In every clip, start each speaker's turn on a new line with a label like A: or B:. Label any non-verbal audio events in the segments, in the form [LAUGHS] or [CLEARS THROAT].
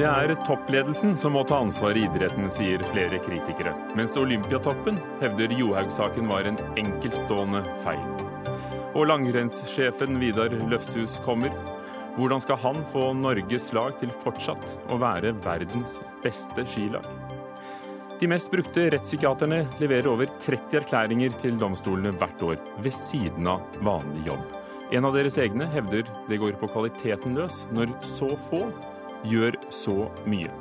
A: Det er toppledelsen som må ta ansvar i idretten, sier flere kritikere. Mens Olympiatoppen hevder Johaug-saken var en enkeltstående feil. Og langrennssjefen Vidar Løfshus kommer. Hvordan skal han få Norges lag til fortsatt å være verdens beste skilag? De mest brukte rettspsykiaterne leverer over 30 erklæringer til domstolene hvert år, ved siden av vanlig jobb. En av deres egne hevder det går på kvaliteten løs når så få gjør så mye.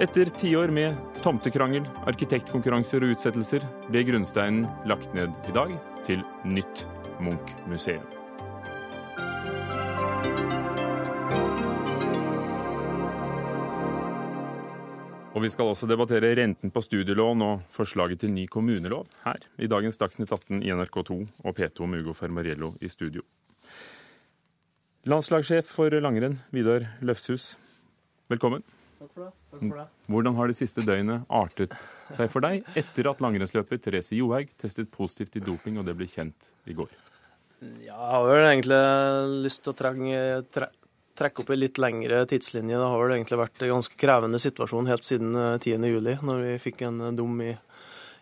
A: Etter tiår med tomtekrangel, arkitektkonkurranser og utsettelser ble grunnsteinen lagt ned i dag til nytt Munch-museum. Og Vi skal også debattere renten på studielån og forslaget til ny kommunelov her i dagens Dagsnytt 18 i NRK2 og P2 med Ugo Fermariello i studio. Landslagssjef for langrenn, Vidar Løfshus, velkommen.
B: Takk for det. Takk for det.
A: Hvordan har det siste døgnet artet seg for deg etter at langrennsløper Therese Johaug testet positivt i doping, og det ble kjent i går?
B: Ja, jeg har vel egentlig lyst til å trenge, tre, trekke opp en litt lengre tidslinje. Det har vel egentlig vært en ganske krevende situasjon helt siden 10.7, når vi fikk en dom i,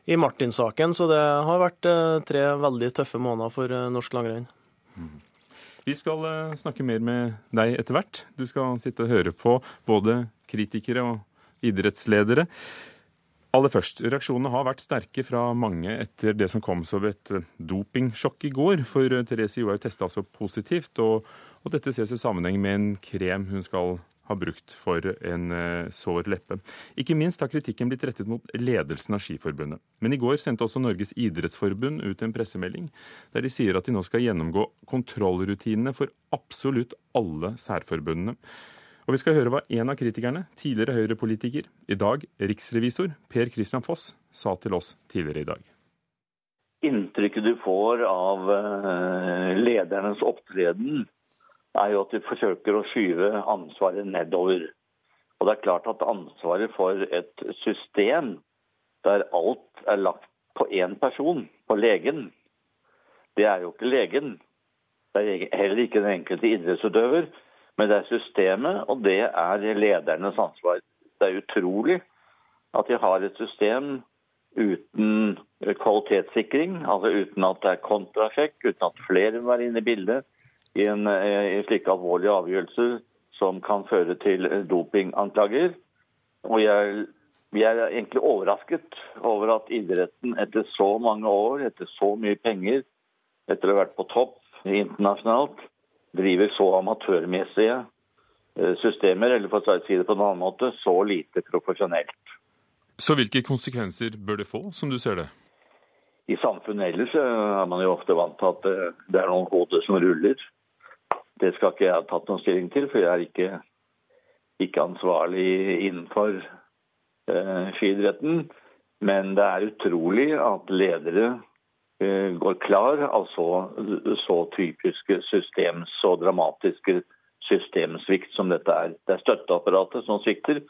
B: i Martin-saken. Så det har vært eh, tre veldig tøffe måneder for eh, norsk langrenn.
A: Vi skal eh, snakke mer med deg etter hvert. Du skal sitte og høre på både kritikere og idrettsledere. Aller først, reaksjonene har vært sterke fra mange etter det som kom som et dopingsjokk i går. For Therese Johaug testa altså positivt, og, og, dette ses i sammenheng med en krem hun skal ha brukt for en uh, sår leppe. Ikke minst har kritikken blitt rettet mot ledelsen av Skiforbundet. Men i går sendte også Norges idrettsforbund ut en pressemelding der de sier at de nå skal gjennomgå kontrollrutinene for absolutt alle særforbundene. Og vi skal høre hva en av kritikerne, tidligere Høyre-politiker, i dag riksrevisor Per Christian Foss, sa til oss tidligere i dag.
C: Inntrykket du får av eh, ledernes opptreden, er jo at de forsøker å skyve ansvaret nedover. Og det er klart at ansvaret for et system der alt er lagt på én person, på legen, det er jo ikke legen. Det er heller ikke den enkelte idrettsutøver, men det er systemet, og det er ledernes ansvar. Det er utrolig at de har et system uten kvalitetssikring, altså uten at det er kontrasjekk, uten at flere må være inne i bildet i en, i slike alvorlige avgjørelser som kan føre til dopinganklager. Og jeg, jeg, er egentlig overrasket over at idretten etter så mange år, etter så mye penger, etter å ha vært på topp internasjonalt, driver så amatørmessige systemer, eller for å si det på en annen måte, så lite profesjonelt.
A: Så hvilke konsekvenser bør det få, som du ser det?
C: I samfunnet ellers er man jo ofte vant til at det er noen hoder som ruller. Det skal ikke jeg ha tatt noen stilling til, for jeg er ikke, ikke ansvarlig innenfor eh, skiidretten. Men det er utrolig at ledere eh, går klar av så, så typiske system, så dramatiske systemsvikt som dette er. Det er støtteapparatet som svikter,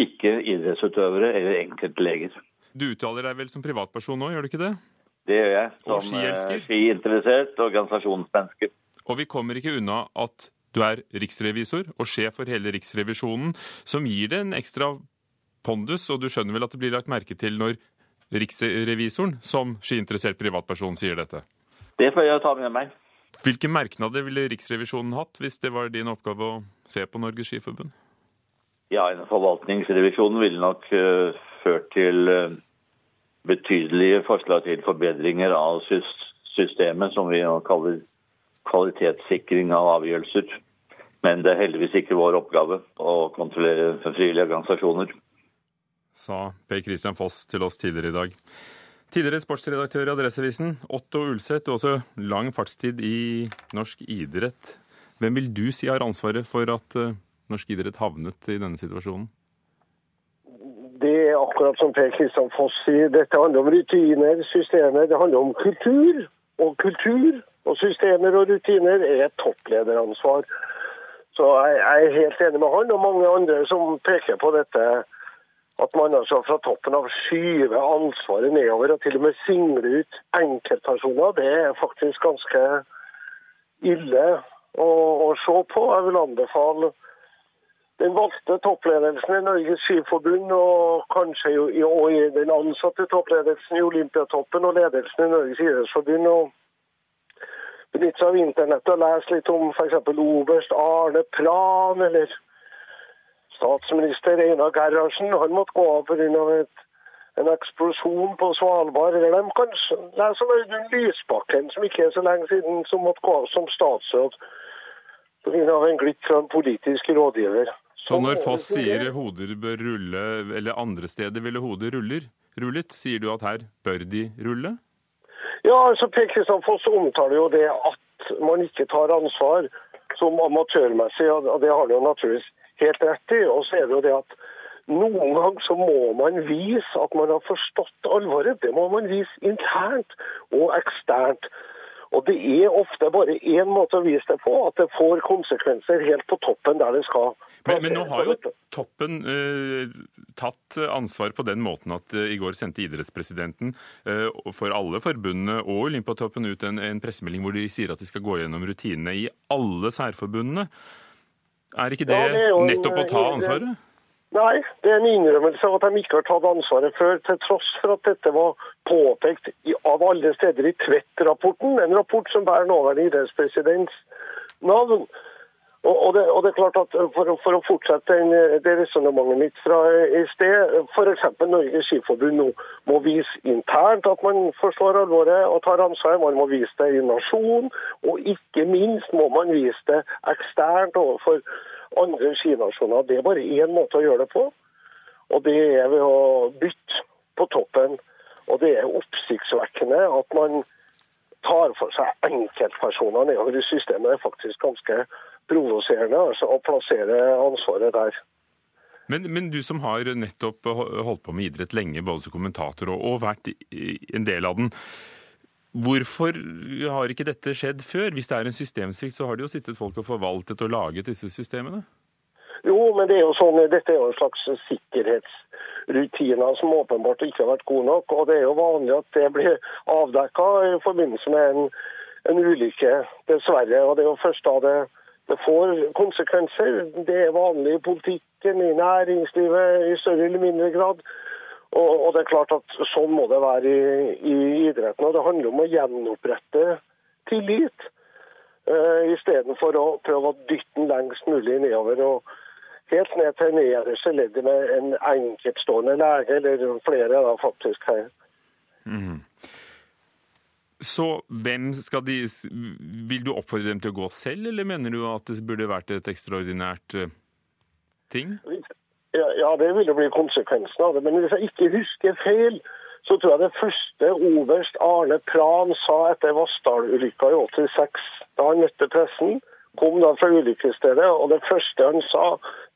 C: ikke idrettsutøvere eller enkeltleger.
A: Du uttaler deg vel som privatperson nå, gjør du ikke det?
C: Det gjør jeg, som skiinteressert organisasjonsmenneske.
A: Og vi kommer ikke unna at du er riksrevisor og sjef for hele Riksrevisjonen, som gir det en ekstra pondus, og du skjønner vel at det blir lagt merke til når riksrevisoren, som skiinteressert privatperson, sier dette?
C: Det får jeg ta med meg.
A: Hvilke merknader ville Riksrevisjonen hatt hvis det var din oppgave å se på Norges Skiforbund?
C: Ja, en forvaltningsrevisjon ville nok uh, ført til uh, betydelige forslag til forbedringer av systemet, som vi nå kaller kvalitetssikring av avgjørelser. Men det er heldigvis ikke vår oppgave å kontrollere frivillige organisasjoner.
A: Sa Per Christian Foss til oss tidligere i dag. Tidligere sportsredaktør i Adresseavisen, Otto Ulseth, du har også lang fartstid i norsk idrett. Hvem vil du si har ansvaret for at norsk idrett havnet i denne situasjonen?
D: Det er akkurat som Per Kristian Foss sier, dette handler om rutiner, systemer. Det handler om kultur. Og kultur og systemer og rutiner er et topplederansvar. Så jeg er helt enig med han og mange andre som peker på dette. At man altså fra toppen av skyver ansvaret nedover og til og med singler ut enkeltpersoner, det er faktisk ganske ille å, å se på. Jeg vil anbefale den valgte toppledelsen i Norges Skiforbund og kanskje jo, og den ansatte toppledelsen i Olympiatoppen og ledelsen i Norges idrettsforbund å seg av internett og lest litt om f.eks. oberst Arne Pran eller statsminister Einar Gerhardsen. Han måtte gå av pga. en eksplosjon på Svalbard. Eller de kan lese om Audun Lysbakken, som ikke er så lenge siden, som måtte gå av som statsråd pga. en glipp fra en politisk rådgiver.
A: Så når Foss sier hoder bør rulle, eller andre steder ville hodet ruller, rullet, sier du at her bør de rulle?
D: Ja, altså Per Foss omtaler jo det at man ikke tar ansvar som amatørmessig, og det har han jo naturligvis helt rett i. Og så er det jo det at noen gang så må man vise at man har forstått alvoret. Det må man vise internt og eksternt. Og det er ofte bare én måte å vise det på, at det får konsekvenser helt på toppen der det skal.
A: Men, men nå har jo toppen uh, tatt ansvar på den måten at uh, i går sendte idrettspresidenten uh, for alle forbundene og Olympiatoppen ut en, en, pressemelding hvor de sier at de skal gå gjennom rutinene i alle særforbundene. Er ikke det, ja, det en, nettopp å ta ansvaret?
D: Nei, det er en innrømmelse av at de ikke har tatt ansvaret før, til tross for at dette var påpekt av alle steder i Tvedt-rapporten, en rapport som bærer nåværende idrettspresidents navn. Og, og, det, og, det, er klart at For, for å fortsette en, det resonnementet mitt fra i sted, f.eks. Norges Skiforbund nå må vise internt at man forstår alvoret og tar ansvar. Man må vise det i nasjon, og ikke minst må man vise det eksternt overfor andre skinasjoner. Det er bare én måte å gjøre det på, og det er ved å bytte på toppen. Og det er oppsiktsvekkende at man tar for seg enkeltpersoner nedover i systemet. Det er faktisk ganske provoserende altså, å plassere ansvaret der.
A: Men, men, du som har nettopp holdt på med idrett lenge, både som kommentator og, og vært en del av den. Hvorfor har ikke dette skjedd før? Hvis det er en systemsvikt, så har det jo sittet folk og forvaltet og laget disse systemene?
D: Jo, men det er jo sånn, dette er jo en slags sikkerhetsrutiner som åpenbart ikke har vært gode nok. Og det er jo vanlig at det blir avdekka i forbindelse med en, en, ulykke, dessverre. Og det er jo først da det, det får konsekvenser. Det er vanlig i politikken, i næringslivet i større eller mindre grad. Og, og, det er klart at Sånn må det være i, i idretten. og Det handler om å gjenopprette tillit, uh, istedenfor å prøve å dytte den lengst mulig nedover. og Helt ned til nederste leddet med en enkeltstående lege, eller flere da faktisk her. Mm.
A: Så hvem skal de Vil du oppfordre dem til å gå selv, eller mener du at det burde vært et ekstraordinært uh, ting?
D: Ja, ja, det ville bli konsekvensen av det. Men hvis jeg ikke husker feil, så tror jeg det første oberst Arne Pran sa etter Vassdal-ulykka i 86, da han møtte pressen, kom da fra ulykkesstedet, og det første han sa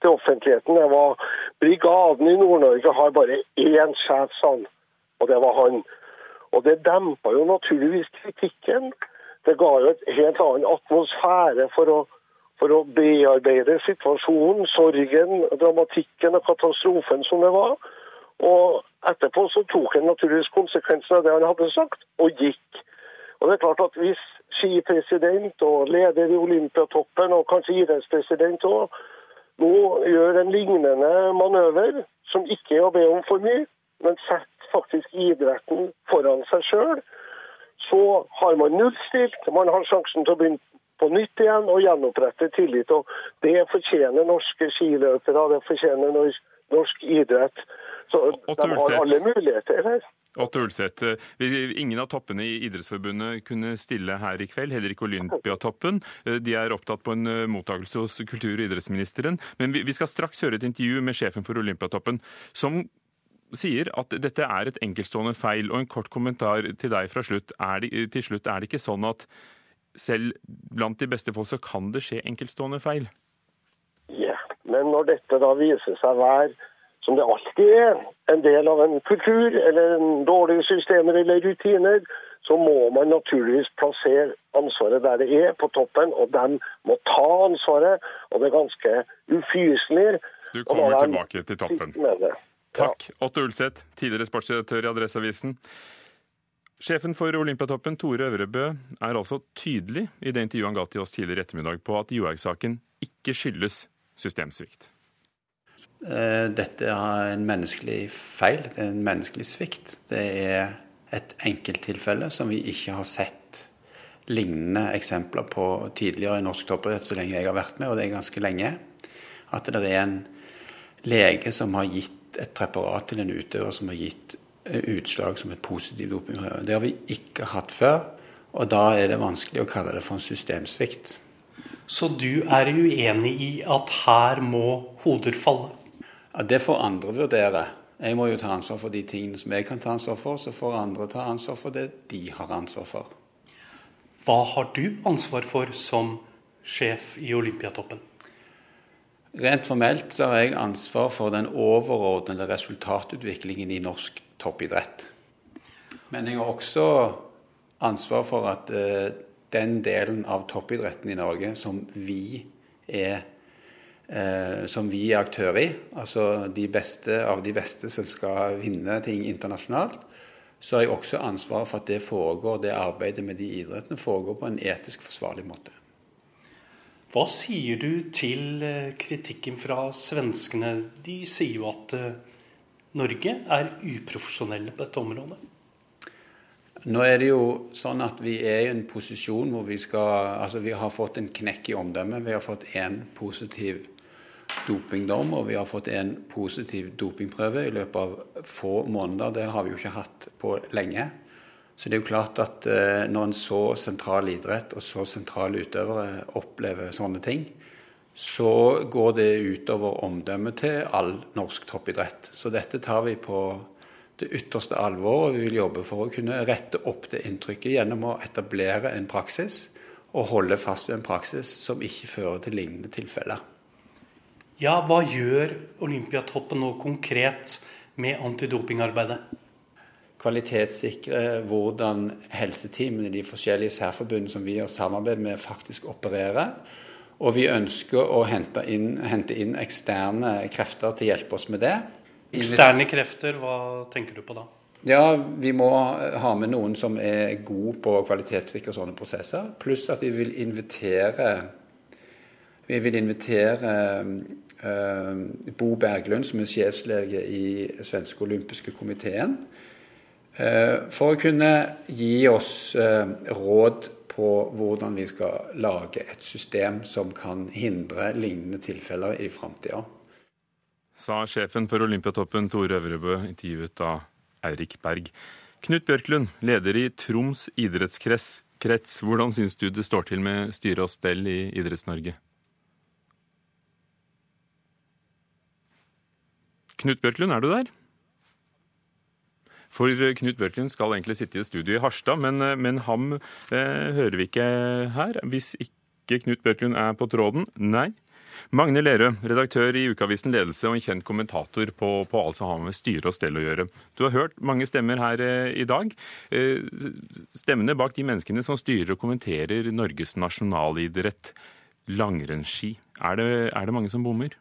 D: til offentligheten, det var brigaden i Nord-Norge har bare én sjef, sa han. Og det var han. Og det dempa jo naturligvis kritikken. Det ga jo et helt annen atmosfære for å for å bearbeide situasjonen, sorgen, dramatikken og katastrofen som det var. Og etterpå så tok han naturligvis konsekvensen av det han hadde sagt, og gikk. Og det er klart at hvis skipresident og leder i Olympiatoppen, og kanskje idrettspresident òg, nå gjør en lignende manøver, som ikke er å be om for mye, men setter faktisk idretten foran seg sjøl, så har man nullstilt. Man har sjansen til å begynne på nytt igjen og gjenopprette tillit. Og det fortjener norske skiløpere, det fortjener norsk idrett. Så de har alle muligheter her.
A: Åtte Ulseth, eh, ingen av toppene i Idrettsforbundet kunne stille her i kveld, heller ikke Olympiatoppen. Eh, de er opptatt på en eh, mottakelse hos kultur- og idrettsministeren. Men vi skal straks høre et intervju med sjefen for Olympiatoppen, som sier at dette er et enkeltstående feil. Og en kort kommentar til deg fra slutt. Det, til slutt, er det ikke sånn at selv blant de beste folk så kan det skje enkeltstående feil.
D: Ja, men når dette da viser seg hver, som det alltid er, en del av en kultur eller en dårlige systemer eller rutiner, så må man naturligvis plassere ansvaret der det er, på toppen. Og de må ta ansvaret. Og det er ganske ufyselig.
A: Så du kommer tilbake til toppen. Takk. Åtte Ulseth, tidligere sportsredaktør i Adresseavisen. Sjefen for Olympiatoppen, Tore Øvrebø, er altså tydelig i det intervjuet han ga til oss tidligere ettermiddag på at Johaug-saken ikke skyldes systemsvikt.
E: Eh, dette er en menneskelig feil, det er en menneskelig svikt. Det er et enkelttilfelle som vi ikke har sett lignende eksempler på tidligere i norsk toppidrett så lenge jeg har vært med, og det er ganske lenge. At det er en lege som har gitt et preparat til en utøver som har gitt utslag som et positivt dopingprøve. Det har vi ikke hatt før, og da er det vanskelig å kalle det for en systemsvikt.
F: Så du er uenig i at her må hoder falle?
E: Ja, Det får andre vurdere. Jeg må jo ta ansvar for de tingene som jeg kan ta ansvar for, så får andre ta ansvar for det de har ansvar for.
F: Hva har du ansvar for som sjef i Olympiatoppen?
E: Rent formelt så har jeg ansvar for den overordnede resultatutviklingen i norsk toppidrett. Men jeg har også ansvar for at eh, den delen av toppidretten i Norge som vi er eh, som vi er aktør i, altså de beste av de beste som skal vinne ting internasjonalt, så har jeg også ansvar for at det foregår, det arbeidet med de idrettene foregår på en etisk forsvarlig måte.
F: Hva sier du til eh, kritikken fra svenskene? De sier jo at eh, Norge er uprofesjonelle på dette området.
E: Nå er det jo sånn at vi er i en posisjon hvor vi skal Altså vi har fått en knekk i omdømmet. Vi har fått én positiv dopingdom, og vi har fått en positiv dopingprøve i løpet av få måneder. Det har vi jo ikke hatt på lenge. Så det er jo klart at eh, når en så sentral idrett og så sentrale utøvere opplever sånne ting, så går det utover omdømmet til all norsk toppidrett. Så dette tar vi på det ytterste alvor, og vi vil jobbe for å kunne rette opp det inntrykket gjennom å etablere en praksis og holde fast ved en praksis som ikke fører til lignende tilfeller.
F: Ja, hva gjør Olympiatoppen nå konkret med antidopingarbeidet?
E: Kvalitetssikre hvordan helseteamene i de forskjellige særforbundene som vi har samarbeid med, faktisk opererer. Og vi ønsker å hente inn, hente inn eksterne krefter til å hjelpe oss med det.
F: Eksterne krefter, hva tenker du på da?
E: Ja, Vi må ha med noen som er gode på å kvalitetssikre sånne prosesser. Pluss at vi vil invitere Vi vil invitere uh, Bo Berglund, som er sjefslege i svenske olympiske komiteen, uh, for å kunne gi oss uh, råd på hvordan vi skal lage et system som kan hindre lignende tilfeller i framtida.
A: Sa sjefen for Olympiatoppen Tore Øvrebø, intervjuet av Eirik Berg. Knut Bjørklund, leder i Troms idrettskrets. Hvordan syns du det står til med styre og stell i Idretts-Norge? Knut Bjørklund, er du der? For Knut Bjørklund skal egentlig sitte i studio i Harstad, men, men ham eh, hører vi ikke her. Hvis ikke Knut Børklund er på tråden, nei. Magne Lerøe, redaktør i Ukeavisen Ledelse og en kjent kommentator på, på alt som har med styre og stell å gjøre. Du har hørt mange stemmer her eh, i dag. Eh, stemmene bak de menneskene som styrer og kommenterer Norges nasjonalidrett, langrennsski. Er det, er det mange som bommer?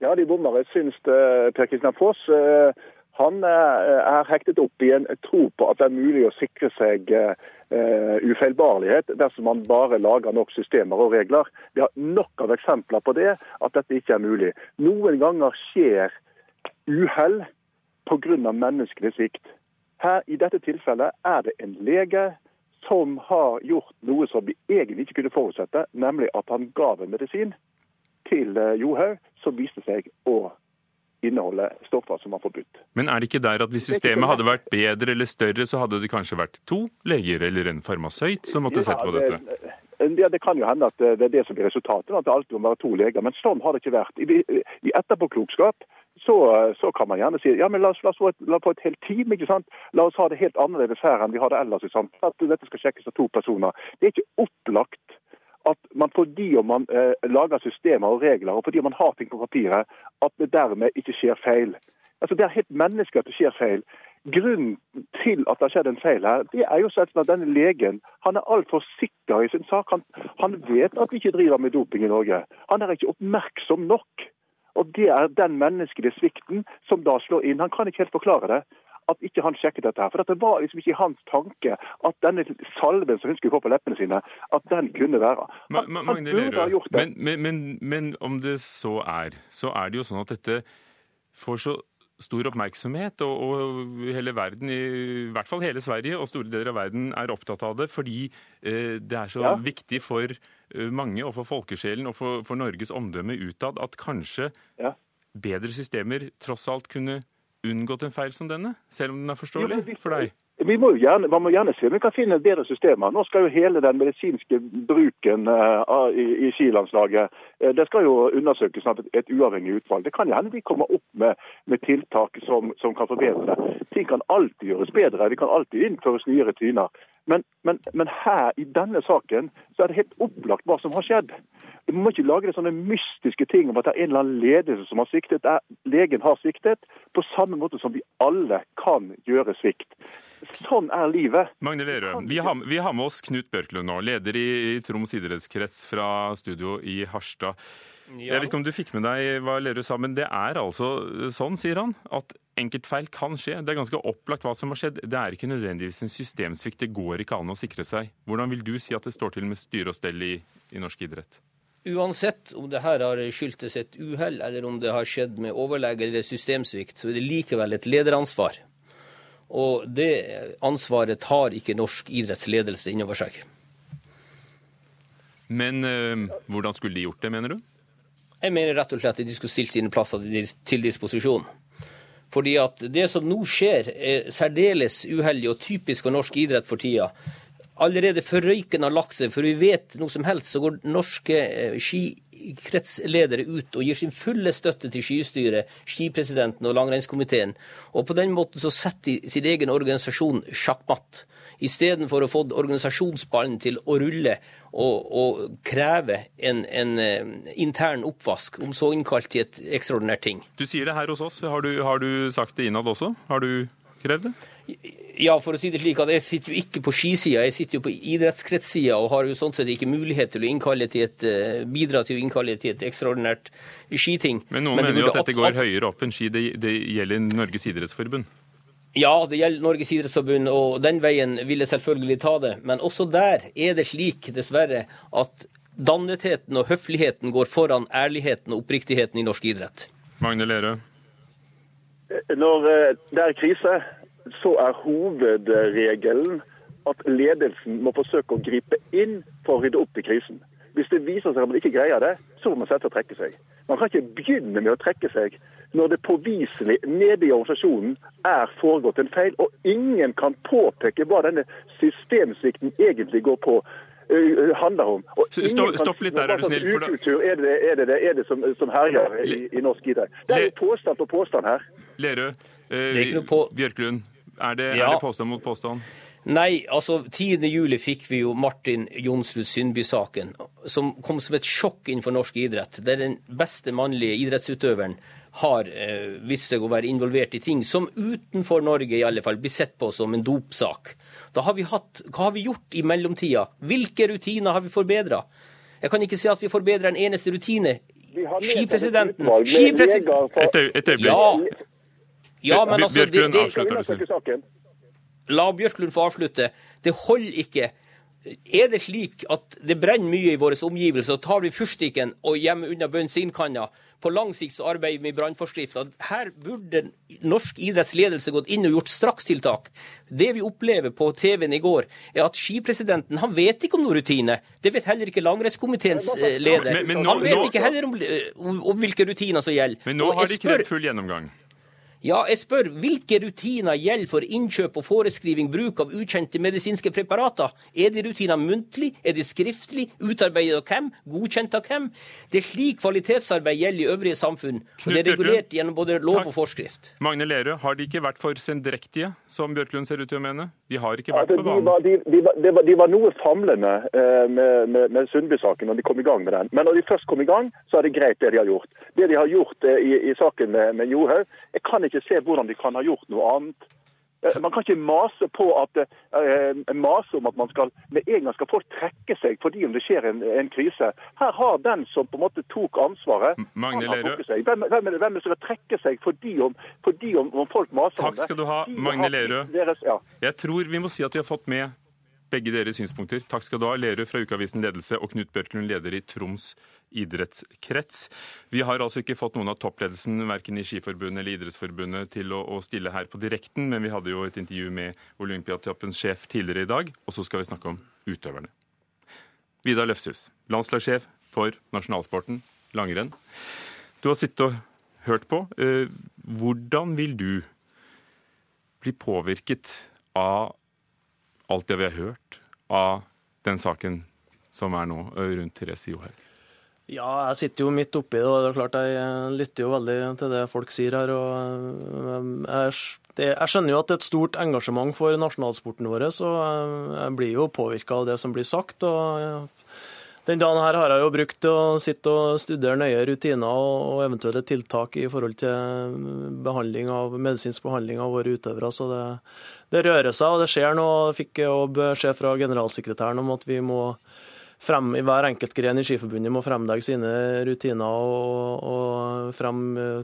G: Ja, de bommer. Jeg syns Per Kristian Foss eh, han er hektet opp i en tro på at det er mulig å sikre seg uh, ufeilbarlighet dersom man bare lager nok systemer og regler. Vi har nok av eksempler på det, at dette ikke er mulig. Noen ganger skjer uhell pga. menneskelig svikt. Her I dette tilfellet er det en lege som har gjort noe som vi egentlig ikke kunne forutsette, nemlig at han gav en medisin til Johaug som viste seg å inneholde stoffer som var forbudt.
A: Men er det ikke der at hvis systemet hadde vært bedre eller større, så hadde det kanskje vært to leger eller en farmasøyt som måtte ja, sett på dette?
G: Ja, det, det, kan jo hende at det er det som blir resultatet, at det alltid må være to leger. Men sånn har det ikke vært. I, i etterpåklokskap så, så, kan man gjerne si ja, men la oss, la oss få, et, la oss få et, helt team. ikke sant? La oss ha det helt annerledes her enn vi har det ellers. i samfunnet. At dette skal sjekkes av to personer. Det er ikke opplagt at man fordi man eh, lager systemer og regler, og fordi man har ting på papiret, at det dermed ikke skjer feil. Altså Det er helt menneskelig at det skjer feil. Grunnen til at det har skjedd en feil her, det er jo at denne legen han er altfor sikker i sin sak. Han, han vet at vi ikke driver med doping i Norge. Han er ikke oppmerksom nok. Og Det er den menneskelige svikten som da slår inn. Han kan ikke helt forklare det. At ikke han sjekket dette. her. For Det var liksom ikke hans tanke at denne salven som hun skulle få på leppene sine, at den kunne være.
A: Han, Ma-
G: Han, burde ha gjort det.
A: men, men, men, men om det så er, så er det jo sånn at dette får så stor oppmerksomhet, og, og hele verden, i hvert fall hele Sverige og store deler av verden, er opptatt av det fordi eh, det er så
G: Ja.
A: viktig for eh, mange og for folkesjelen og for, for Norges omdømme utad at kanskje
G: Ja.
A: bedre systemer tross alt kunne unngått en feil som denne, selv om den er forståelig
G: vi-
A: for deg?
G: Vi må gjerne, man må gjerne se om vi kan finne bedre systemer. Nå skal jo hele den medisinske bruken uh, i, i skilandslaget uh, det skal jo undersøkes av et, et uavhengig utvalg. Det kan hende vi kommer opp med, med tiltak som, som kan forbedre det. Ting kan alltid gjøres bedre. Det kan alltid innføres nye rutiner. Men, men, men her i denne saken så er det helt opplagt hva som har skjedd. Vi må ikke lage det sånne mystiske ting om at det er en eller annen ledelse som har sviktet. Legen har sviktet, på samme måte som vi alle kan gjøre svikt. Sånn er livet.
A: Magne Lerøe, vi har, vi har med oss Knut Bjørklund nå, leder i, i Troms idrettskrets fra studio i Harstad. Jeg vet ikke om du fikk med deg hva Lerud sa, men det er altså sånn, sier han, at enkeltfeil kan skje. Det er ganske opplagt hva som har skjedd. Det er ikke nødvendigvis en systemsvikt. Det går ikke an å sikre seg. Hvordan vil du si at det står til med styre og stell i, i norsk idrett?
H: Uansett om det her har skyldtes et uhell, eller om det har skjedd med overlegg eller systemsvikt, så er det likevel et lederansvar. Og det ansvaret tar ikke norsk idrettsledelse innover seg.
A: Men øh, hvordan skulle de gjort det, mener du?
H: Jeg mener rett og slett at de skulle stilt sine plasser til disposisjon. Fordi at det som nå skjer, er særdeles uheldig og typisk for norsk idrett for tida. Allerede før røyken har lagt seg, før vi vet noe som helst, så går norske eh, skikretsledere ut og gir sin fulle støtte til skistyret, skipresidenten og langrennskomiteen. Og på den måten så setter de sin egen organisasjon sjakkmatt. Istedenfor å få organisasjonsballen til å rulle og, og kreve en, en eh, intern oppvask, om så innkalt til et ekstraordinært ting.
A: Du sier det her hos oss. Har du, har du sagt det innad også? Har du krevd det?
H: Ja, for å si det slik at jeg sitter jo ikke på skisida, jeg sitter jo på idrettskretssida og har jo sånn sett ikke mulighet til å innkalle til et, eh, bidra til å innkalle til et ekstraordinært skiting.
A: Men noen
H: Men
A: mener jo at dette går høyere opp enn ski. Det, det gjelder Norges idrettsforbund.
H: Ja, det gjelder Norges idrettsforbund, og den veien vil jeg selvfølgelig ta det. Men også der er det slik, dessverre, at dannetheten og høfligheten går foran ærligheten og oppriktigheten i norsk idrett.
A: Magne Lerøe.
G: Når eh, det er krise, så er hovedregelen at ledelsen må forsøke å gripe inn for å rydde opp i krisen. Hvis det viser seg at man ikke greier det, så må man sette og trekke seg. Man kan ikke begynne med å trekke seg når det påviselig nede i organisasjonen er foregått en feil, og ingen kan påpeke hva denne systemsvikten egentlig går på. handler om. Og
A: stopp- stopp litt der, er du snill, for da-
G: Ukultur er det, er det, det, er det som, som herjer i, i norsk idrett. Det er jo påstand på påstand her.
A: Lerøe. Eh,
H: Det er
A: Bjørklund. Er det,
H: Ja.
A: er det påstand mot påstand?
H: Nei, altså 10. juli fikk vi jo Martin Jonsrud Sundby-saken, som kom som et sjokk innenfor norsk idrett. Der den beste mannlige idrettsutøveren har eh, vist seg å være involvert i ting som utenfor Norge i alle fall blir sett på som en dopsak. Da har vi hatt, Hva har vi gjort i mellomtida? Hvilke rutiner har vi forbedra? Jeg kan ikke si at vi forbedrer en eneste rutine. Skipresidenten
G: utvalg med
H: Skipresident...
G: leger for-
A: Et, et øyeblikk.
H: Ja, ja, men altså det,
A: Bjørklund
H: det,
A: avslutter
G: saken?
H: La Bjørklund få avslutte. Det holder ikke. Er det slik at det brenner mye i våre omgivelser, og tar vi fyrstikken og gjemmer unna bensinkanna? På lang sikt så arbeider vi med brannforskrifter. Her burde norsk idrettsledelse gått inn og gjort strakstiltak. Det vi opplever på TV-en i går, er at skipresidenten han vet ikke om noen rutine. Det vet heller ikke langrennskomiteens eh, leder.
A: Men- men nå-
H: han vet ikke heller om, eh, om, om hvilke rutiner som gjelder.
A: Men nå har de
H: ikke
A: krevd full gjennomgang.
H: Ja, jeg spør hvilke rutiner gjelder for innkjøp og foreskriving bruk av ukjente medisinske preparater? Er de rutinene muntlig? Er de skriftlig? Utarbeidet av hvem? Godkjent av hvem? Det er slik kvalitetsarbeid gjelder i øvrige samfunn. Og det er regulert gjennom både lov
A: Takk.
H: og forskrift.
A: Magne Lerøe, har de ikke vært for sendrektige, som Bjørklund ser ut til å mene? De har ikke vært
G: Altså,
A: på
G: de,
A: banen.
G: var, de, de, var, de, var, de var noe famlende eh, med, med, med Sundby-saken når de kom i gang med den. Men når de først kom i gang, så er det greit det de har gjort. Det de har gjort eh, i, i saken med, med Johaug, jeg kan ikke se hvordan de kan ha gjort noe annet Eh, Man kan ikke mase på at, eh, mase om at man skal med en gang skal folk trekke seg fordi om det skjer en, en krise. Her har den som på en måte tok ansvaret
A: Magne Lerøe.
G: Hvem, hvem, hvem skal trekke seg fordi om, fordi om, om folk maser
A: Takk skal du ha, Magne Lerøe.
G: Ja.
A: Jeg tror vi må si at vi har fått med begge deres synspunkter. Takk skal du ha, Lerud fra Ukeavisen Ledelse og Knut Børklund, leder i Troms idrettskrets. Vi har altså ikke fått noen av toppledelsen verken i Skiforbundet eller Idrettsforbundet til å, å stille her på direkten, men vi hadde jo et intervju med Olympiatoppens sjef tidligere i dag, og så skal vi snakke om utøverne. Vidar Løfshus, landslagssjef for nasjonalsporten langrenn. Du har sittet og hørt på. Eh, Hvordan vil du bli påvirket av alt det vi har hørt, av den saken som er nå rundt Therese Johaug?
B: Ja, jeg sitter jo midt oppi det, og det er klart jeg lytter jo veldig til det folk sier her. og Jeg, jeg skjønner jo at det er et stort engasjement for nasjonalsporten vår, så jeg, jeg blir jo påvirka av det som blir sagt. og ja, Den dagen her har jeg jo brukt å sitte og studere nøye rutiner og, eventuelle tiltak i forhold til behandling av, medisinsk behandling av våre utøvere. så det, det rører seg, og det skjer. Jeg fikk jo beskjed fra generalsekretæren om at vi må frem, i hver enkelt gren i Skiforbundet må fremlegge sine rutiner og, og frem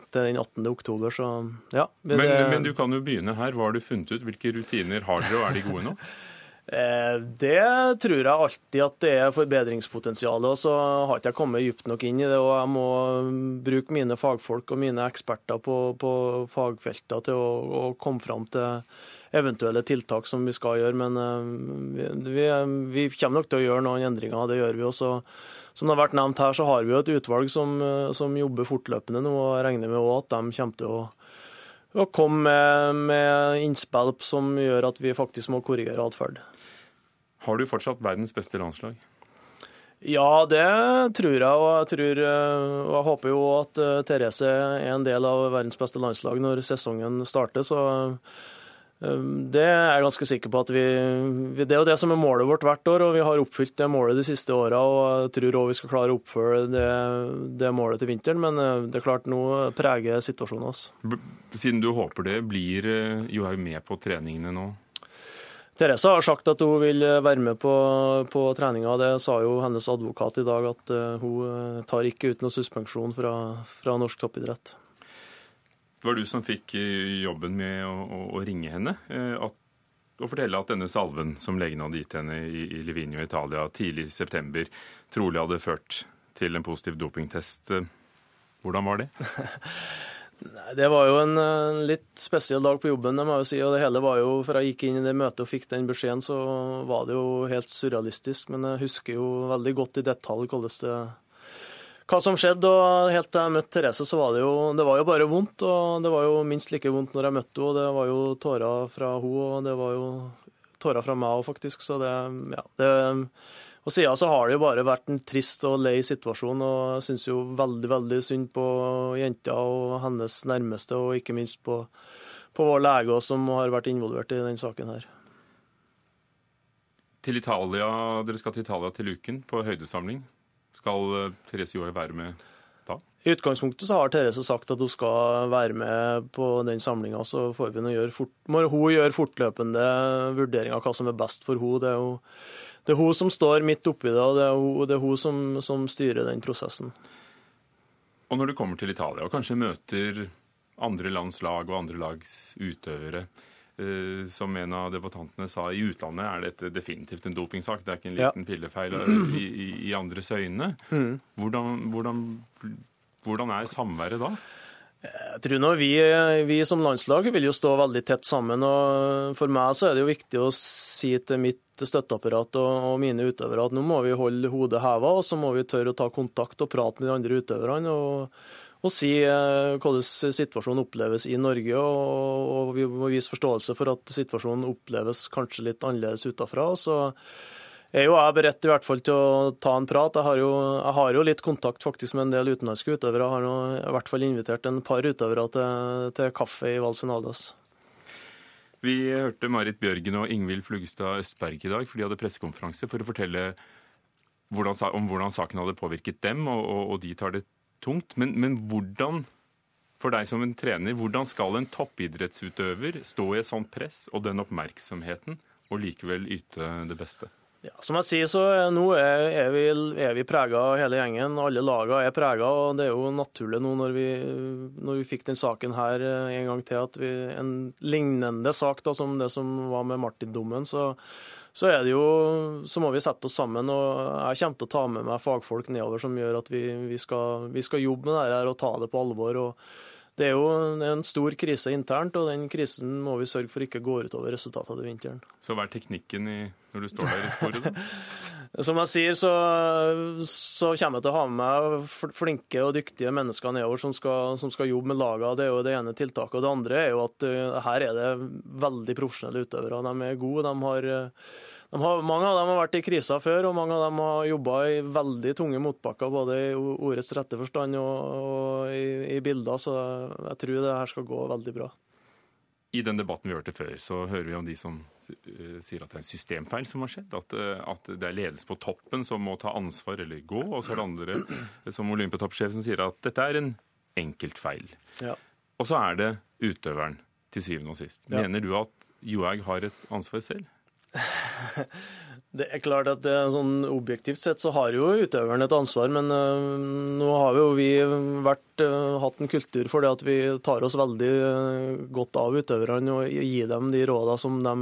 B: til den 18. oktober. Så ja.
A: Men, men du kan jo begynne her. Hva har du funnet ut? Hvilke rutiner har dere, og er de gode nå? [LAUGHS]
B: eh, det tror jeg alltid at det er forbedringspotensial. Og så har ikke jeg kommet dypt nok inn i det. Og jeg må bruke mine fagfolk og mine eksperter på, på fagfelter til å, å komme fram til eventuelle tiltak som vi skal gjøre. Men eh, vi, vi, vi kommer nok til å gjøre noen endringer, det gjør vi også. Som det har vært nevnt her, så har vi jo et utvalg som, eh, som jobber fortløpende nå, og jeg regner med at de kommer til å, å komme med, med innspill som gjør at vi faktisk må korrigere atferd.
A: Har du fortsatt verdens beste landslag?
B: Ja, det tror jeg, og jeg, tror, eh, og jeg håper jo at eh, Therese er en del av verdens beste landslag når sesongen starter. så eh, det er jeg ganske sikker på at vi, Det er jo det som er målet vårt hvert år, og vi har oppfylt det målet de siste åra. Og jeg tror òg vi skal klare å oppføre det, det målet til vinteren, men det er klart nå preger situasjonen oss.
A: Siden du håper det, blir Johaug med på treningene nå?
B: Therese har sagt at hun vil være med på, på treninga. Det sa jo hennes advokat i dag, at eh, hun eh, tar ikke ut noe suspensjon fra, fra norsk toppidrett.
A: Det var du som fikk eh, jobben med å, å, å ringe henne eh, at, og fortelle at denne salven som legen hadde gitt henne i, i Livigno i Italia tidlig i september, trolig hadde ført til en positiv dopingtest. Eh, Hvordan var det? [LAUGHS]
B: Nei, Det var jo en en, litt spesiell dag på jobben, det må jeg jo si. Og det hele var jo, fra jeg gikk inn i det møtet og fikk den beskjeden, så var det jo helt surrealistisk. Men jeg husker jo veldig godt i detalj det hva som skjedde. og Helt til jeg møtte Therese, så var det jo det var jo bare vondt. Og det var jo minst like vondt når jeg møtte henne. og Det var jo tårer fra henne, og det var jo tårer fra meg òg, faktisk. Så det, ja. Det, og siden så har det jo bare vært en trist og lei situasjon, og jeg syns jo veldig, veldig synd på jenta og hennes nærmeste, og ikke minst på, på vår lege også, som har vært involvert i denne saken her.
A: Til Italia, Dere skal til Italia til uken på høydesamling. Skal eh, Therese Johaug være med da?
B: I utgangspunktet så har Therese sagt at hun skal være med på den samlinga. Så får vi gjøre fort, må hun gjøre fortløpende vurderinger av hva som er best for henne. Det er jo det er hun som står midt oppi det, og det er hun, det er hun som, som styrer den prosessen.
A: Og når du kommer til Italia og kanskje møter andre lands lag og andre lags utøvere, eh, som en av debattantene sa, i utlandet er dette definitivt en dopingsak. Det er ikke en
B: Ja.
A: liten pillefeil i, i, i andres øyne. Hvordan, hvordan, hvordan er samværet da?
B: Jeg tror nå vi, vi som landslag vil jo stå veldig tett sammen. og For meg så er det jo viktig å si til mitt støtteapparat og, og mine utøvere at nå må vi holde hodet heva, og så må vi tørre å ta kontakt og prate med de andre utøverne. og, og si eh, hvordan situasjonen oppleves i Norge. Og, og vi må vise forståelse for at situasjonen oppleves kanskje litt annerledes utenfra. så er jo jeg beredt i hvert fall til å ta en prat. Jeg har jo, jeg har jo litt kontakt faktisk med en del utenlandske utøvere. Jeg har nå i hvert fall invitert en par utøvere til, til kaffe i Valsenadas.
A: Vi hørte Marit Bjørgen og Ingvild Flugstad Østberg i dag, for de hadde pressekonferanse for å fortelle hvordan, om hvordan saken hadde påvirket dem, og, og, og de tar det tungt. Men, men hvordan for deg som en trener, hvordan skal en toppidrettsutøver stå i et sånt press og den oppmerksomheten, og likevel yte det beste?
B: Ja, som jeg sier, så nå er, vi, er vi prega hele gjengen. Alle lagene er prega. Og det er jo naturlig nå når vi, når vi fikk den saken her eh, en gang til, at vi, en lignende sak da, som det som var med Martin-dommen, så, så, er det jo, så må vi sette oss sammen. og Jeg kommer til å ta med meg fagfolk nedover som gjør at vi, vi, skal, skal, jobbe med det her og ta det på alvor. og det er jo en stor krise internt, og den krisen må vi sørge for ikke går utover resultatet av vinteren.
A: Så hva er teknikken i, når du står der i sporet? [LAUGHS]
B: Som jeg sier, så, så, kommer jeg til å ha med meg flinke og dyktige mennesker nedover som skal, som skal jobbe med lagene. Det er jo det ene tiltaket. Og det andre er jo at uh, her er det veldig profesjonelle utøvere. De er gode. de har uh, har, mange av dem har vært i krisa før, og mange av dem har jobba i veldig tunge motbakker, både i ordets rette forstand og, og i, i, bilder, så jeg tror det her skal gå veldig bra.
A: I den debatten vi hørte før, så hører vi om de som eh, sier at det er en systemfeil som har skjedd. At, eh, at det er ledelse på toppen som må ta ansvar eller gå. Og så er det andre, eh, som Olympiatoppsjefen, sier at dette er en enkeltfeil. Ja. Og så er det utøveren til syvende og sist. Mener du at Johaug har et ansvar selv? [LAUGHS]
B: Det er klart at det, sånn Objektivt sett så har jo utøveren et ansvar, men øh, nå har jo vi vært, øh, hatt en kultur for det at vi tar oss veldig øh, godt av utøverne og gir dem de rådene som de,